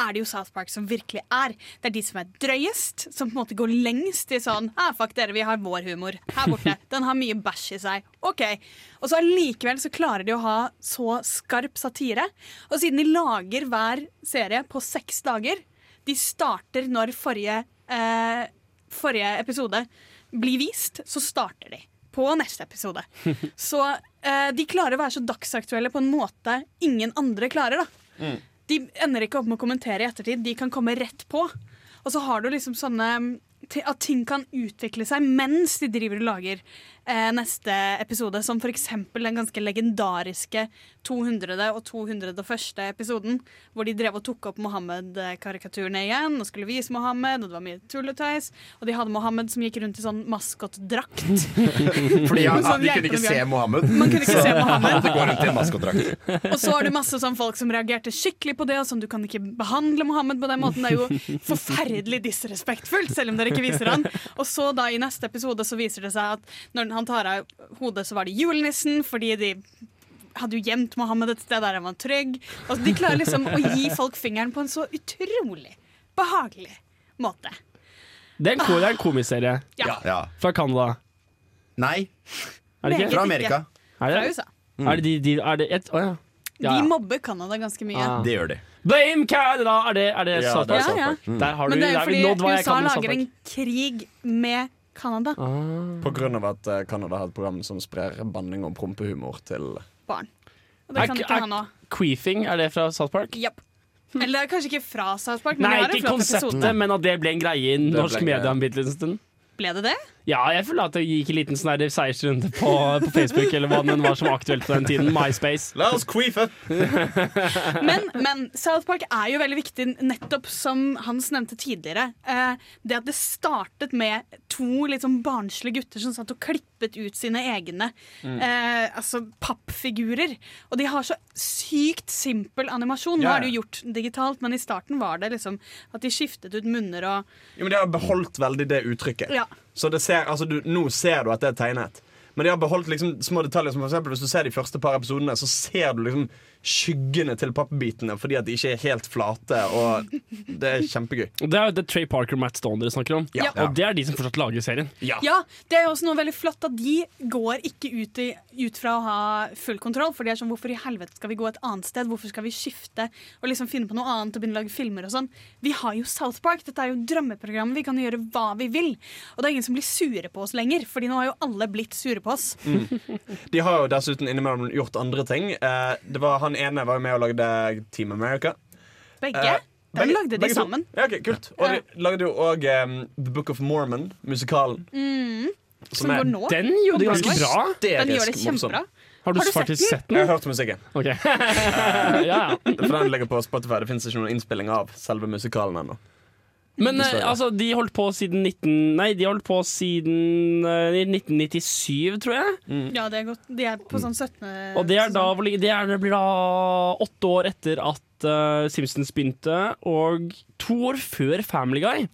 [SPEAKER 4] Er det jo South Park som virkelig er. Det er de som er drøyest, som på en måte går lengst i sånn ah, Fuck dere, vi har vår humor her borte. [laughs] Den har mye bæsj i seg. OK. Og så allikevel så klarer de å ha så skarp satire. Og siden de lager hver serie på seks dager De starter når forrige eh, forrige episode blir vist, så starter de på neste episode. [laughs] Så eh, de klarer å være så dagsaktuelle på en måte ingen andre klarer. da. De ender ikke opp med å kommentere i ettertid, de kan komme rett på. Og så har du liksom sånne At ting kan utvikle seg mens de driver og lager eh, neste episode. Som eksempel den ganske legendariske 200. og 201. episoden. Hvor de drev og tok opp Mohammed-karikaturene igjen og skulle vise Mohammed. Og det var mye tulletøys. Og de hadde Mohammed som gikk rundt i sånn maskotdrakt. [laughs]
[SPEAKER 3] Fordi ja,
[SPEAKER 4] Sånn
[SPEAKER 3] de kunne ikke se. Mohammed.
[SPEAKER 4] Man kunne ikke se [laughs] Mohammed.
[SPEAKER 3] Det går rundt i en maskotdrakt.
[SPEAKER 4] Og så har du masse sånn folk som reagerte skikkelig på det. Og sånn, du kan ikke behandle Mohammed på den måten. Det er jo forferdelig disrespektfullt, selv om dere ikke viser han. Og så da i neste episode så viser det seg at når han tar av hodet, så var det julenissen, fordi de hadde jo gjemt Mohammed et sted der han var trygg. Altså, de klarer liksom å gi folk fingeren på en så utrolig behagelig måte.
[SPEAKER 1] Det er en, ko- en komiserie.
[SPEAKER 4] Ja.
[SPEAKER 1] Fra Canada.
[SPEAKER 3] Nei.
[SPEAKER 1] Er det ikke?
[SPEAKER 4] Fra Amerika.
[SPEAKER 1] Er det?
[SPEAKER 4] Fra USA.
[SPEAKER 1] Er det de, de, er det et, oh, ja. Ja,
[SPEAKER 4] De mobber Canada ganske mye.
[SPEAKER 1] Ah.
[SPEAKER 3] Det gjør de.
[SPEAKER 1] Blame Canada! Er det, er det
[SPEAKER 2] Ja,
[SPEAKER 1] South Park?
[SPEAKER 4] Ja, ja.
[SPEAKER 2] Mm.
[SPEAKER 1] Der har du,
[SPEAKER 4] Men det er jo fordi USA lager en krig med Canada.
[SPEAKER 2] På grunn av at eh, Canada har et program som sprer banning og prompehumor til
[SPEAKER 4] Barn. Og det kan ikke ha òg.
[SPEAKER 1] Queefing, er det fra South Park?
[SPEAKER 4] Yep. Eller det er kanskje ikke fra South Park, men
[SPEAKER 1] Nei, ikke konseptet,
[SPEAKER 4] episode.
[SPEAKER 1] men at det ble en greie i norsk media en bitte liten stund.
[SPEAKER 4] Ble det det?
[SPEAKER 1] Ja, jeg føler at det gikk en liten sånn seiersrunde på, på Facebook, eller hva det var som var aktuelt på den tiden. MySpace.
[SPEAKER 2] La oss queefe! [laughs]
[SPEAKER 4] Men, men South Park er jo veldig viktig, nettopp som Hans nevnte tidligere. Eh, det at det startet med to litt sånn barnslige gutter som satt og klippet ut sine egne
[SPEAKER 18] Mm.
[SPEAKER 4] eh, altså pappfigurer. Og de har så sykt simpel animasjon. Nå
[SPEAKER 2] Ja,
[SPEAKER 4] er det jo gjort digitalt, men i starten var det liksom at de skiftet ut munner og
[SPEAKER 2] Jo, men De har beholdt veldig det uttrykket.
[SPEAKER 4] Ja.
[SPEAKER 2] Så ser, altså, du, Nå ser du at det er tegnet. Men de har beholdt liksom små detaljer. Som for eksempel, Hvis du ser de første par episodene, så ser du liksom skyggene til pappbitene fordi at de ikke er helt flate. Og det er kjempegøy.
[SPEAKER 1] Det er jo det Trey Parker og Matt Stone dere snakker om.
[SPEAKER 4] Ja.
[SPEAKER 1] Og det er de som fortsatt lager serien.
[SPEAKER 4] Ja, det er jo også noe veldig flott at de går ikke ut, i, ut fra å ha full kontroll. For de er sånn, hvorfor i helvete skal vi gå et annet sted? Hvorfor skal vi skifte og liksom finne på noe annet og begynne å lage filmer og sånn? Vi har jo South Park. Dette er jo drømmeprogrammet. Vi kan gjøre hva vi vil. Og det er ingen som blir sure på oss lenger, Fordi nå har jo alle blitt sure på oss.
[SPEAKER 2] Mm. De har jo dessuten innimellom gjort andre ting. Eh, det var Han ene var jo med og lagde Team America.
[SPEAKER 4] Begge.
[SPEAKER 2] Eh,
[SPEAKER 4] Den
[SPEAKER 2] begge-
[SPEAKER 4] lagde de
[SPEAKER 2] begge to.
[SPEAKER 4] sammen.
[SPEAKER 2] Ja, ok, kult Og de lagde jo òg The Book of Mormon, musikalen.
[SPEAKER 4] Mm.
[SPEAKER 2] Som
[SPEAKER 4] Som
[SPEAKER 2] er-
[SPEAKER 4] går nå.
[SPEAKER 1] Den gjorde det ganske bra.
[SPEAKER 4] Den gjør det kjempebra.
[SPEAKER 1] Har du,
[SPEAKER 4] Har du sett den?
[SPEAKER 1] sett den?
[SPEAKER 2] Jeg har hørt musikken.
[SPEAKER 1] Ok. [laughs] ja, ja.
[SPEAKER 2] For den ligger på Spotify. Det fins ikke noen innspilling av selve musikalen ennå.
[SPEAKER 1] Men eh,
[SPEAKER 2] Dessverre.
[SPEAKER 1] altså, de holdt på siden 19... Nei, de holdt på siden eh, 1997, tror jeg.
[SPEAKER 4] Ja, det er godt. De er på sånn 17.
[SPEAKER 1] Og det er da hvor det, er, det blir da åtte år etter at eh, Simpsons begynte, og to år før Family Guy.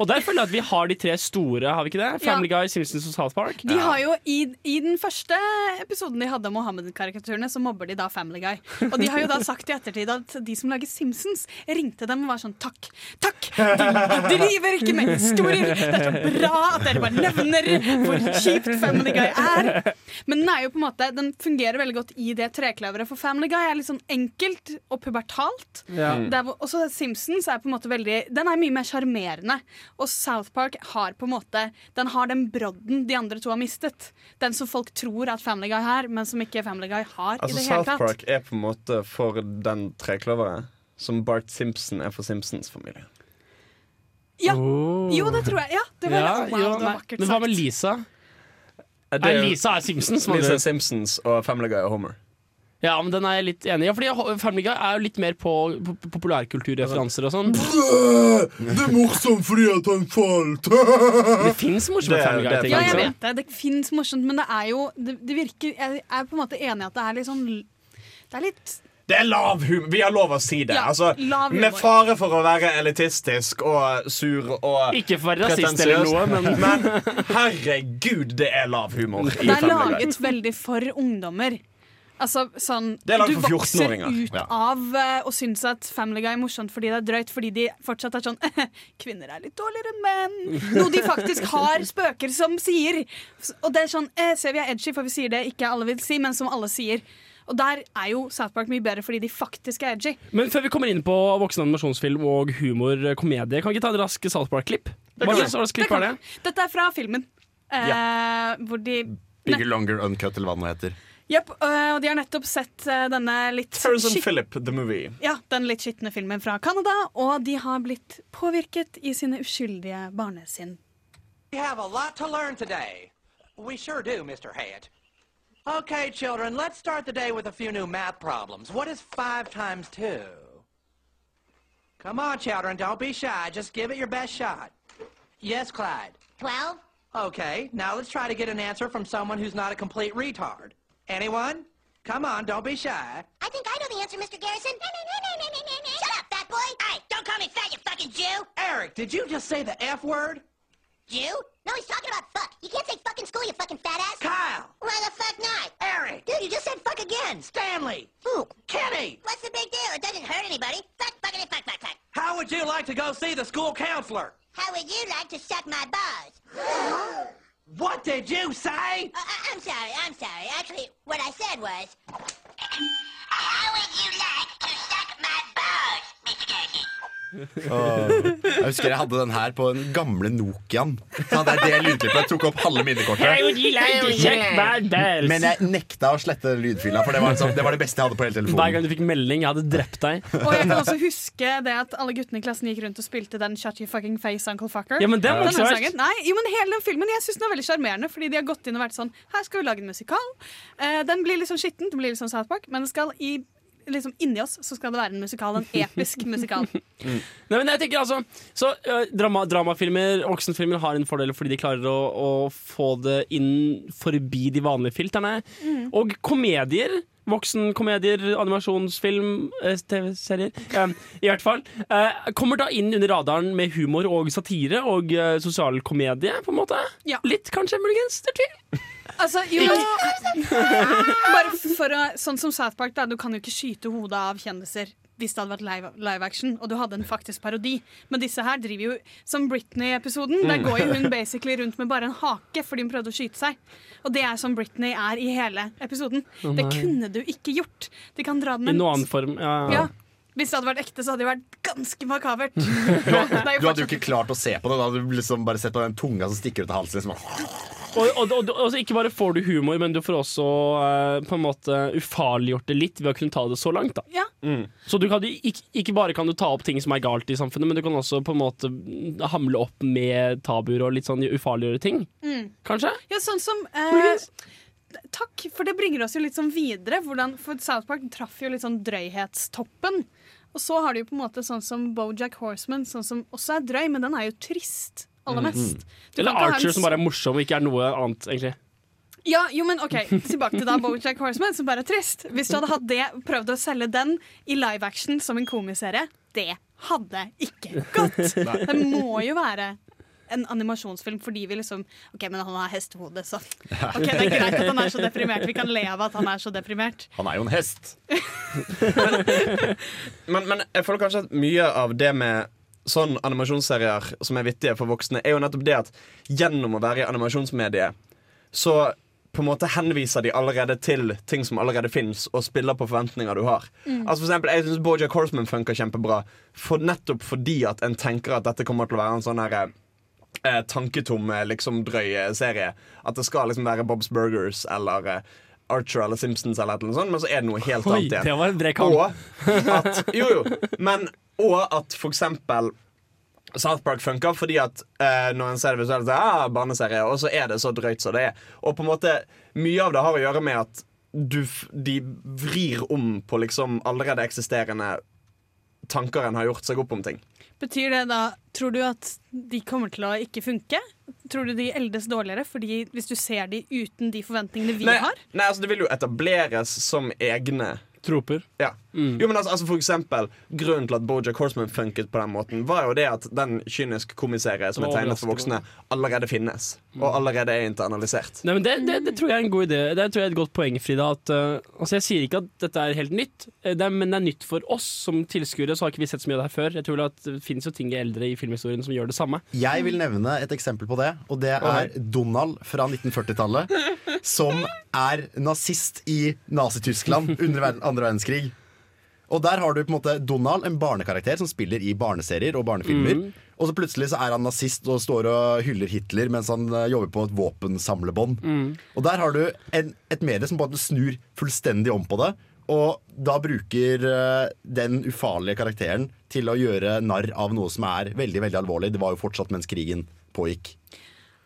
[SPEAKER 1] Og der føler jeg at vi har de tre store, har vi ikke det? Family Guy, Simpsons og South Park.
[SPEAKER 4] De har jo i, I den første episoden de hadde av Mohammed-karikaturene, så mobber de da Family Guy. Og de har jo da sagt i ettertid at de som lager Simpsons, ringte dem og var sånn Takk, takk! De driver ikke med historier! Det er så bra at dere bare nevner hvor kjipt Family Guy er! Men den er jo på en måte Den fungerer veldig godt i det trekløveret, for Family Guy er litt sånn enkelt og pubertalt.
[SPEAKER 1] Ja.
[SPEAKER 4] Der hvor- Også Simpsons er på en måte veldig Den er mye mer sjarmerende. Og South Park har på en måte Den har den brodden de andre to har mistet. Den som folk tror at Family Guy har, men som ikke Family Guy har.
[SPEAKER 2] Altså
[SPEAKER 4] i det hele
[SPEAKER 2] South Park er på en måte for den trekløveret som Bart Simpson er for Simpsons familie.
[SPEAKER 4] Ja. Jo, det tror jeg. Ja, det var,
[SPEAKER 1] Ja,
[SPEAKER 4] wow,
[SPEAKER 1] jo,
[SPEAKER 4] det var vakkert sagt.
[SPEAKER 1] Men hva med Lisa?
[SPEAKER 2] Det
[SPEAKER 1] Nei, Lisa er Simpsons.
[SPEAKER 2] Lisa er Simpsons og Family Guy og Homer.
[SPEAKER 1] Ja, men den er jeg litt enig i. Ja, fordi Family Guy er jo litt mer på, på populærkulturreferanser og sånn.
[SPEAKER 3] Det er morsomt fordi at han falt! [laughs]
[SPEAKER 1] Det fins morsomme Family Guy-ting.
[SPEAKER 4] Ja, jeg vet det. Det fins morsomt, men det er jo det, det virker Jeg er på en måte enig i at det er litt sånn Det er litt
[SPEAKER 2] Det er lav humor. Vi har lov å si det.
[SPEAKER 4] Ja,
[SPEAKER 2] altså, med fare for å være elitistisk og sur og
[SPEAKER 1] Ikke for å være rasist eller noe,
[SPEAKER 2] men, [laughs]
[SPEAKER 1] men-
[SPEAKER 2] herregud, det er lav humor i
[SPEAKER 4] Det er laget veldig for ungdommer. Altså, sånn,
[SPEAKER 2] Det er laget
[SPEAKER 4] du vokser
[SPEAKER 2] 14-åringer.
[SPEAKER 4] ut
[SPEAKER 2] Ja.
[SPEAKER 4] av å synes at Family Guy er morsomt fordi det er drøyt, fordi de fortsatt er sånn [laughs] Kvinner er litt dårligere enn menn. [laughs] Noe de faktisk har spøker som sier. Og det er sånn eh, Se, vi er edgy, for vi sier det ikke alle vil si, men som alle sier. Og der er jo South Park mye bedre fordi de faktisk er edgy.
[SPEAKER 1] Men før vi kommer inn på voksen animasjonsfilm og humor, eh, komedie, kan vi ikke ta et rask South Park-klipp?
[SPEAKER 4] Det
[SPEAKER 1] er det?
[SPEAKER 4] Dette er fra filmen. Eh, Hvor de
[SPEAKER 3] Bigger, longer, uncut, eller hva det heter.
[SPEAKER 4] Jepp, øh, eh, og de har nettopp sett øh, denne litt
[SPEAKER 2] Harrison
[SPEAKER 4] skit-
[SPEAKER 2] Philip, the movie.
[SPEAKER 4] ja, den litt skitne filmen fra Canada, og de har blitt påvirket i sine uskyldige barnesinn.
[SPEAKER 18] We have a lot to learn today. We sure do, Mr. Hayet. Okay, children, let's start the day with a few new math problems. What is five times two? Come on, children, don't be shy. Just give it your best shot. Yes, Clyde.
[SPEAKER 19] Twelve?
[SPEAKER 18] Okay, now let's try to get an answer from someone who's not a complete retard. Anyone? Come on, don't be shy.
[SPEAKER 19] I think I know the answer, Mr. Garrison. Shut up, fat boy! Hey, don't call me fat, you fucking Jew!
[SPEAKER 18] Eric, did you just say the F word?
[SPEAKER 19] Jew? No, he's talking about fuck. You can't say fuck in school, you fucking fat ass.
[SPEAKER 18] Kyle!
[SPEAKER 19] Why the fuck not?
[SPEAKER 18] Eric!
[SPEAKER 19] Dude, you just said fuck again.
[SPEAKER 18] Stanley!
[SPEAKER 19] Who?
[SPEAKER 18] Kenny!
[SPEAKER 19] What's the big deal? It doesn't hurt anybody. Fuck, fuckity, fuck, fuck, fuck.
[SPEAKER 18] How would you like to go see the school counselor?
[SPEAKER 19] How would you like to suck my balls? [laughs]
[SPEAKER 18] What did you say?
[SPEAKER 19] Uh, I- I'm sorry, I'm sorry. Actually, what I said was... [clears throat] How would you like to suck my balls, Mr. Garrison?
[SPEAKER 3] Åh, jeg husker jeg hadde den her på den gamle Nokiaen. Så hadde jeg lurte lydklippet. Jeg tok opp halve minnekortet. Men jeg nekta å slette lydfila, for det var, liksom, det var det beste jeg hadde på hele telefonen.
[SPEAKER 1] Hver gang du fikk melding, jeg hadde drept deg.
[SPEAKER 4] Og jeg kan også huske det at alle guttene i klassen gikk rundt og spilte den Shut Your Fucking Face, Uncle Fucker.
[SPEAKER 1] Ja, men den var ikke så verst.
[SPEAKER 4] Nei, jo, men hele den filmen Jeg synes den er veldig sjarmerende, fordi de har gått inn og vært sånn Her skal vi lage en musikal. Eh, den blir litt sånn skitten, det blir litt sånn South Park, men det skal i Liksom inni oss så skal det være en musikal, en episk [laughs] musikal.
[SPEAKER 1] Nei, men jeg tenker altså Så uh, drama, Dramafilmer, voksenfilmer har en fordel fordi de klarer å, å få det inn forbi de vanlige filterne.
[SPEAKER 4] Mm.
[SPEAKER 1] Og komedier. Voksenkomedier, animasjonsfilm, eh, TV-serier. eh, I hvert fall. eh, kommer da inn under radaren med humor og satire og uh, sosial komedie, på en måte. Litt, kanskje, muligens. Tvil.
[SPEAKER 4] Altså, jo Bare for å Sånn som South Park, da. Du kan jo ikke skyte hodet av kjendiser hvis det hadde vært live, live action og du hadde en faktisk parodi. Men disse her driver jo Som Britney-episoden. Der
[SPEAKER 1] Mm.
[SPEAKER 4] går jo hun [laughs] basically rundt med bare en hake fordi hun prøvde å skyte seg. Og det er som Britney er i hele episoden.
[SPEAKER 1] Oh,
[SPEAKER 4] det kunne du ikke gjort. De kan dra den
[SPEAKER 1] I noen annen form. Ja.
[SPEAKER 4] Ja. Hvis det hadde vært ekte, så hadde det vært ganske makabert. [laughs] Er
[SPEAKER 3] du hadde jo ikke klart å se på det. Da hadde du liksom bare sett på den tunga som stikker ut av halsen. Liksom.
[SPEAKER 1] Og, og, og, og så ikke bare får du humor, men du får også uh, på en måte ufarliggjort det litt ved å kunne ta det så langt. Da.
[SPEAKER 4] Ja.
[SPEAKER 1] Så du kan, ikke, ikke bare kan du ta opp ting som er galt i samfunnet, men du kan også på en måte hamle opp med tabuer og litt sånn ufarliggjøre ting.
[SPEAKER 4] Mm.
[SPEAKER 1] Kanskje?
[SPEAKER 4] Ja, sånn som uh, Takk, for det bringer oss jo litt sånn videre. Hvordan, for South Park traff jo litt sånn drøyhetstoppen. Og så har du jo på en måte sånn som Bojack Horseman, sånn som også er drøy, men den er jo trist aller mest. Mm.
[SPEAKER 1] Eller Archer, som bare er morsom og ikke er noe annet, egentlig.
[SPEAKER 4] Ja, jo, men ok, Tilbake til da Bojack Horseman, som bare er trist. Hvis du hadde hatt det, prøvd å selge den i live action som en komiserie, det hadde ikke gått. [laughs] Det må jo være en animasjonsfilm fordi vi liksom OK, men han har hestehode, så OK, det er greit at han er så deprimert. Vi kan le av at han er så deprimert.
[SPEAKER 3] Han er jo en hest. [laughs]
[SPEAKER 2] Men, men jeg føler kanskje at mye av det med sånn animasjonsserier som er vittige for voksne, er jo nettopp det at gjennom å være i animasjonsmediet, så på en måte henviser de allerede til ting som allerede fins, og spiller på forventninger du har.
[SPEAKER 20] Mm.
[SPEAKER 2] Altså for eksempel, Jeg syns Bojack Horseman funker kjempebra, for nettopp fordi at en tenker at dette kommer til å være en sånn her eh, tanketom, eh, liksom drøy eh, serie. At det skal liksom være Bob's Burgers eller eh, Archer eller Simpsons eller noe sånt, men så er det noe helt
[SPEAKER 1] Oi,
[SPEAKER 2] annet igjen. Og at, jo, jo, men og at for eksempel South Park funker fordi at eh, når en ser det visuelt, ah, barneserie, og så er det så drøyt som det er. Og på en måte mye av det har å gjøre med at du, de vrir om på liksom allerede eksisterende tanker en har gjort seg opp om ting.
[SPEAKER 4] Betyr det da Tror du at de kommer til å ikke funke? Tror du de eldes dårligere fordi hvis du ser de uten de forventningene vi
[SPEAKER 2] Nei,
[SPEAKER 4] har?
[SPEAKER 2] nei, altså Det vil jo etableres som egne
[SPEAKER 1] Troper.
[SPEAKER 2] Ja. Jo, men altså, altså For eksempel, Grunnen til at Bojack Horseman funket på den måten, var jo det at den kynisk komiserie som er tegnet for voksne, allerede finnes. Og allerede er internalisert.
[SPEAKER 1] Nei, men det, det, det tror jeg er en god idé. Det tror jeg er et godt poeng, Frida. At, uh, altså jeg sier ikke at dette er helt nytt, eh, det er, men det er nytt for oss som tilskuere. Så har ikke vi sett så mye av det her før. Jeg tror at Det finnes jo ting i eldre i filmhistorien som gjør det samme.
[SPEAKER 3] Jeg vil nevne et eksempel på det, og det er Donald fra 1940-tallet. Som er nazist i Nazi-Tyskland under andre verdenskrig. Og der har du på en måte Donald, en barnekarakter som spiller i barneserier og barnefilmer.
[SPEAKER 1] Mm.
[SPEAKER 3] Og så plutselig så er han nazist og står og hyller Hitler mens han eh, jobber på et våpensamlebånd.
[SPEAKER 1] Mm.
[SPEAKER 3] Og der har du en, et medie som på en måte snur fullstendig om på det. Og da bruker eh, den ufarlige karakteren til å gjøre narr av noe som er veldig veldig alvorlig. Det var jo fortsatt mens krigen pågikk.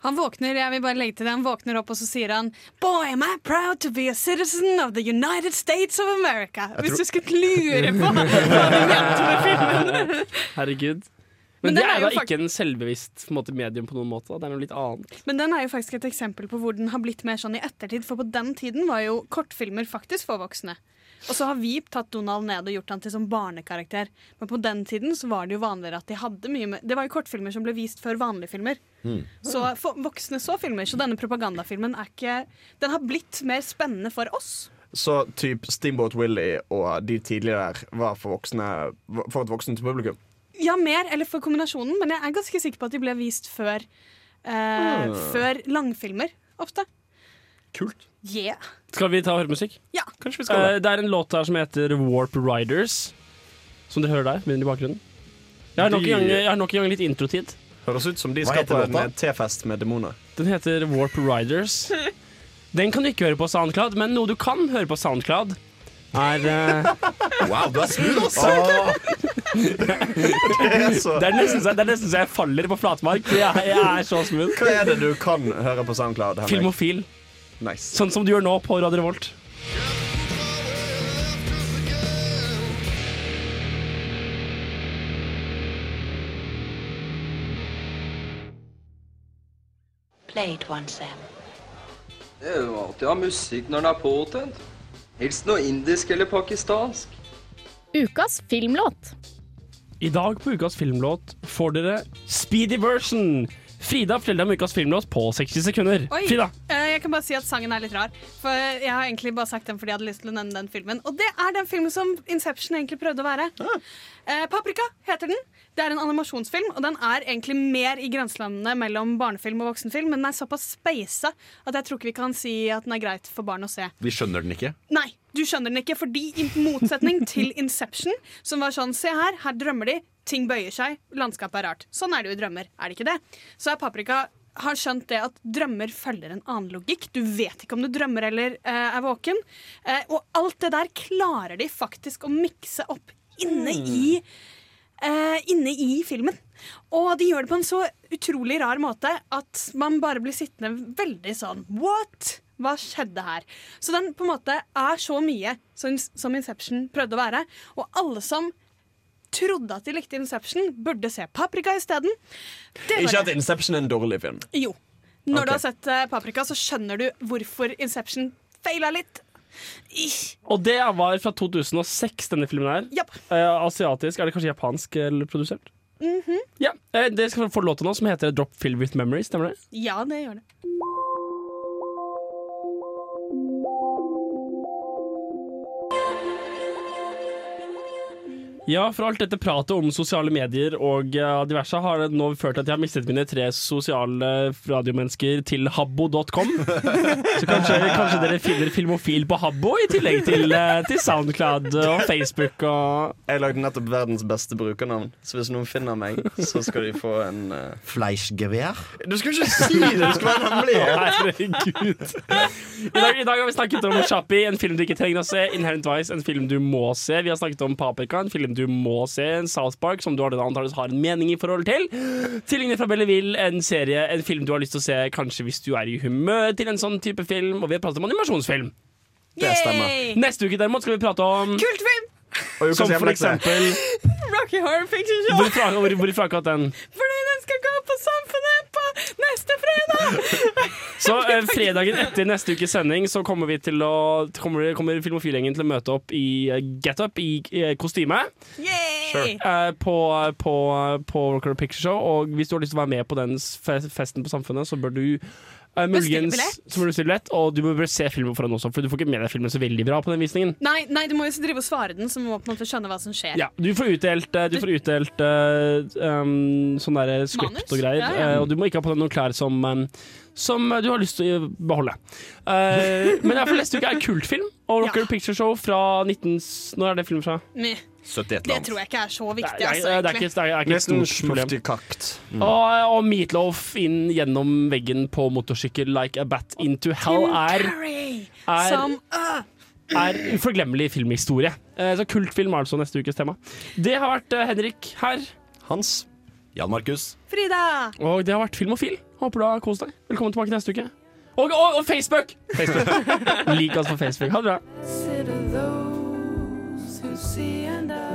[SPEAKER 4] Han våkner jeg vil bare legge til det, han våkner opp og så sier han Boy, am I proud to be a citizen of the United States of America. Hvis du skulle lure på hva du mente med filmen.
[SPEAKER 1] Herregud.
[SPEAKER 4] Men
[SPEAKER 1] Men, det
[SPEAKER 4] er jo
[SPEAKER 1] da ikke en selvbevisst på en måte, medium på noen måte. Da. Det er noe litt annet.
[SPEAKER 4] Men den er jo faktisk et eksempel på hvor den har blitt mer sånn i ettertid. For på den tiden var jo kortfilmer faktisk for voksne. Og så har vi tatt Donald ned og gjort han til sånn barnekarakter. Men på den tiden så var det jo vanligere at de hadde mye med Det var jo kortfilmer som ble vist før vanlige filmer. Så for, voksne så filmer, så denne propagandafilmen er ikke Den har blitt mer spennende for oss.
[SPEAKER 2] Så typ Steamboat Willie og de tidligere der var for, voksne, for et voksent publikum.
[SPEAKER 4] Ja, mer, eller for kombinasjonen, men jeg er ganske sikker på at de ble vist før eh,
[SPEAKER 1] mm.
[SPEAKER 4] Før langfilmer, ofte.
[SPEAKER 1] Kult.
[SPEAKER 4] Yeah.
[SPEAKER 1] Skal vi ta og høre musikk?
[SPEAKER 4] Ja.
[SPEAKER 1] Kanskje vi skal det. det er en låt her som heter Warp Riders. Som dere hører der, men i bakgrunnen. Jeg har nok en gang, jeg har nok en gang litt introtid.
[SPEAKER 2] Høres ut som de
[SPEAKER 1] Hva
[SPEAKER 2] skal
[SPEAKER 1] heter
[SPEAKER 2] på en
[SPEAKER 1] låta?
[SPEAKER 2] eh, tefest med demoner.
[SPEAKER 1] Den heter Warp Riders. [laughs] Den kan du ikke høre på SoundCloud, men noe du kan høre på SoundCloud, er eh, [laughs]
[SPEAKER 3] Wow, du er smooth, ass! [laughs]
[SPEAKER 1] det, er nesten så, det er nesten så jeg faller på flatmark. Jeg, jeg er så smooth.
[SPEAKER 2] Hva er det du kan høre på SoundCloud? Henrik?
[SPEAKER 1] Filmofil.
[SPEAKER 2] Nice.
[SPEAKER 1] Sånn som du gjør nå på Radio Revolt.
[SPEAKER 8] Play it once, Sam.
[SPEAKER 20] Det er jo alltid å ha musikk når den er påtent. Helst noe indisk eller pakistansk.
[SPEAKER 21] Ukas filmlåt.
[SPEAKER 1] I dag på ukas filmlåt får dere speedy version. Frida forteller om ukas filmlås på 60 sekunder.
[SPEAKER 4] Oi,
[SPEAKER 1] Frida.
[SPEAKER 4] eh, jeg kan bare si at sangen er litt rar. For jeg har egentlig bare sagt den fordi jeg hadde lyst til å nevne den filmen. Og det er den filmen som Inception egentlig prøvde å være. Eh, Paprika heter den. Det er en animasjonsfilm, og den er egentlig mer i grenselandene mellom barnefilm og voksenfilm, men den er såpass speisa at jeg tror ikke vi kan si at den er greit for barn å se.
[SPEAKER 3] Vi skjønner den ikke.
[SPEAKER 4] Nei, du skjønner den ikke, fordi i motsetning til Inception, som var sånn Se her, her drømmer de, ting bøyer seg, landskapet er rart. Sånn er det jo i drømmer, er det ikke det? Så er Paprika har skjønt det at drømmer følger en annen logikk. Du vet ikke om du drømmer eller eh, er våken. Eh, og alt det der klarer de faktisk å mikse opp inne i eh, inne i filmen. Og de gjør det på en så utrolig rar måte at man bare blir sittende veldig sånn What? Hva skjedde her? Så den på en måte er så mye som, som Inception prøvde å være. Og alle som trodde at de likte Inception, burde se Paprika isteden. Det
[SPEAKER 2] Ikke at. Inception er en dårlig film.
[SPEAKER 4] Jo. Når du har sett eh, Paprika, så skjønner du hvorfor Inception feila litt. Ish.
[SPEAKER 1] Og det var fra 2006, denne filmen her.
[SPEAKER 4] Yep.
[SPEAKER 1] Eh, asiatisk. Er det kanskje japansk eller produsert?
[SPEAKER 4] -hmm.
[SPEAKER 1] Ja. Eh, det skal få låta nå, som heter Drop Fill With Memories. Stemmer det?
[SPEAKER 4] Ja, det gjør det.
[SPEAKER 1] Ja, for alt dette pratet om sosiale medier og uh, diverse har nå ført til at jeg har mistet mine tre sosiale radiomennesker til habbo.com. [laughs] Så kanskje, kanskje dere finner Filmofil på Habbo i tillegg til, uh, til Soundcloud og Facebook og
[SPEAKER 2] Jeg lagde nettopp verdens beste brukernavn, så hvis noen finner meg, så skal de få en uh...
[SPEAKER 3] Fleischgevær?
[SPEAKER 2] Du skal ikke si det! Det skal være hemmelig! [laughs]
[SPEAKER 1] Herregud. I dag, I dag har vi snakket om Chappie, en film du ikke trenger å se. Inherent Vice, en film du må se. Vi har snakket om Paprika, en film du må se. En South Park, som du har- antakeligvis har en mening i forhold til. Tvillingene fra Belleville, en serie, en film du har lyst til å se kanskje hvis du er i humør til en sånn type film. Og vi har pratet om animasjonsfilm.
[SPEAKER 2] Det stemmer.
[SPEAKER 1] Neste uke derimot skal vi prate om
[SPEAKER 4] Kultfilm!
[SPEAKER 1] Som for eksempel
[SPEAKER 4] Rocky Horror Picture Show.
[SPEAKER 1] Hvorfor hvor, hvorfor akkurat den?
[SPEAKER 4] Fordi den skal gå på Samfunnet!
[SPEAKER 1] Så eh, fredagen etter neste ukes sending Så kommer vi til å Kommer, kommer Filmofilgjengen til å møte opp i eh, Get Up i eh, kostyme.
[SPEAKER 4] Yay!
[SPEAKER 1] eh, på, på, på Rocker Picture Show. Og hvis du har lyst til å være med på den fe- festen på Samfunnet, så bør du eh, muligens så må du bestille billett, og du må bare se filmen foran også, for du får ikke med deg filmen så veldig bra på den visningen.
[SPEAKER 4] Nei, nei, du må jo drive og svare den, så du må på en måte skjønne hva som skjer.
[SPEAKER 1] Ja, du får utdelt, eh, du får utdelt uh, um, sånn der script og greier,
[SPEAKER 4] Ja, ja.
[SPEAKER 1] Uh, og du må ikke ha på deg noen klær som, um, som du har lyst til å beholde. Eh, men i hvert fall neste uke er kultfilm, og [laughs] Rocker Picture Show fra 19... Når er det filmen fra?
[SPEAKER 4] Meh.
[SPEAKER 3] 71
[SPEAKER 4] Det tror jeg ikke er så viktig, altså,
[SPEAKER 1] det er ikke,
[SPEAKER 4] egentlig.
[SPEAKER 1] det er ikke stort problem.
[SPEAKER 2] Mm.
[SPEAKER 1] Og, og Meatloaf inn gjennom veggen på motorsykkel like a bat into hell er, er,
[SPEAKER 4] øh,
[SPEAKER 1] er uforglemmelig filmhistorie. Eh, Så kultfilm er altså neste ukes tema. Det har vært eh, Henrik her.
[SPEAKER 2] Hans.
[SPEAKER 3] Jan Markus.
[SPEAKER 4] Frida!
[SPEAKER 1] Og det har vært Filmofil. Håper du har kost deg. Velkommen tilbake neste uke. Og, og, og Facebook! Facebook. [laughs] Lik oss på Facebook. Ha det bra.
[SPEAKER 22] See and I.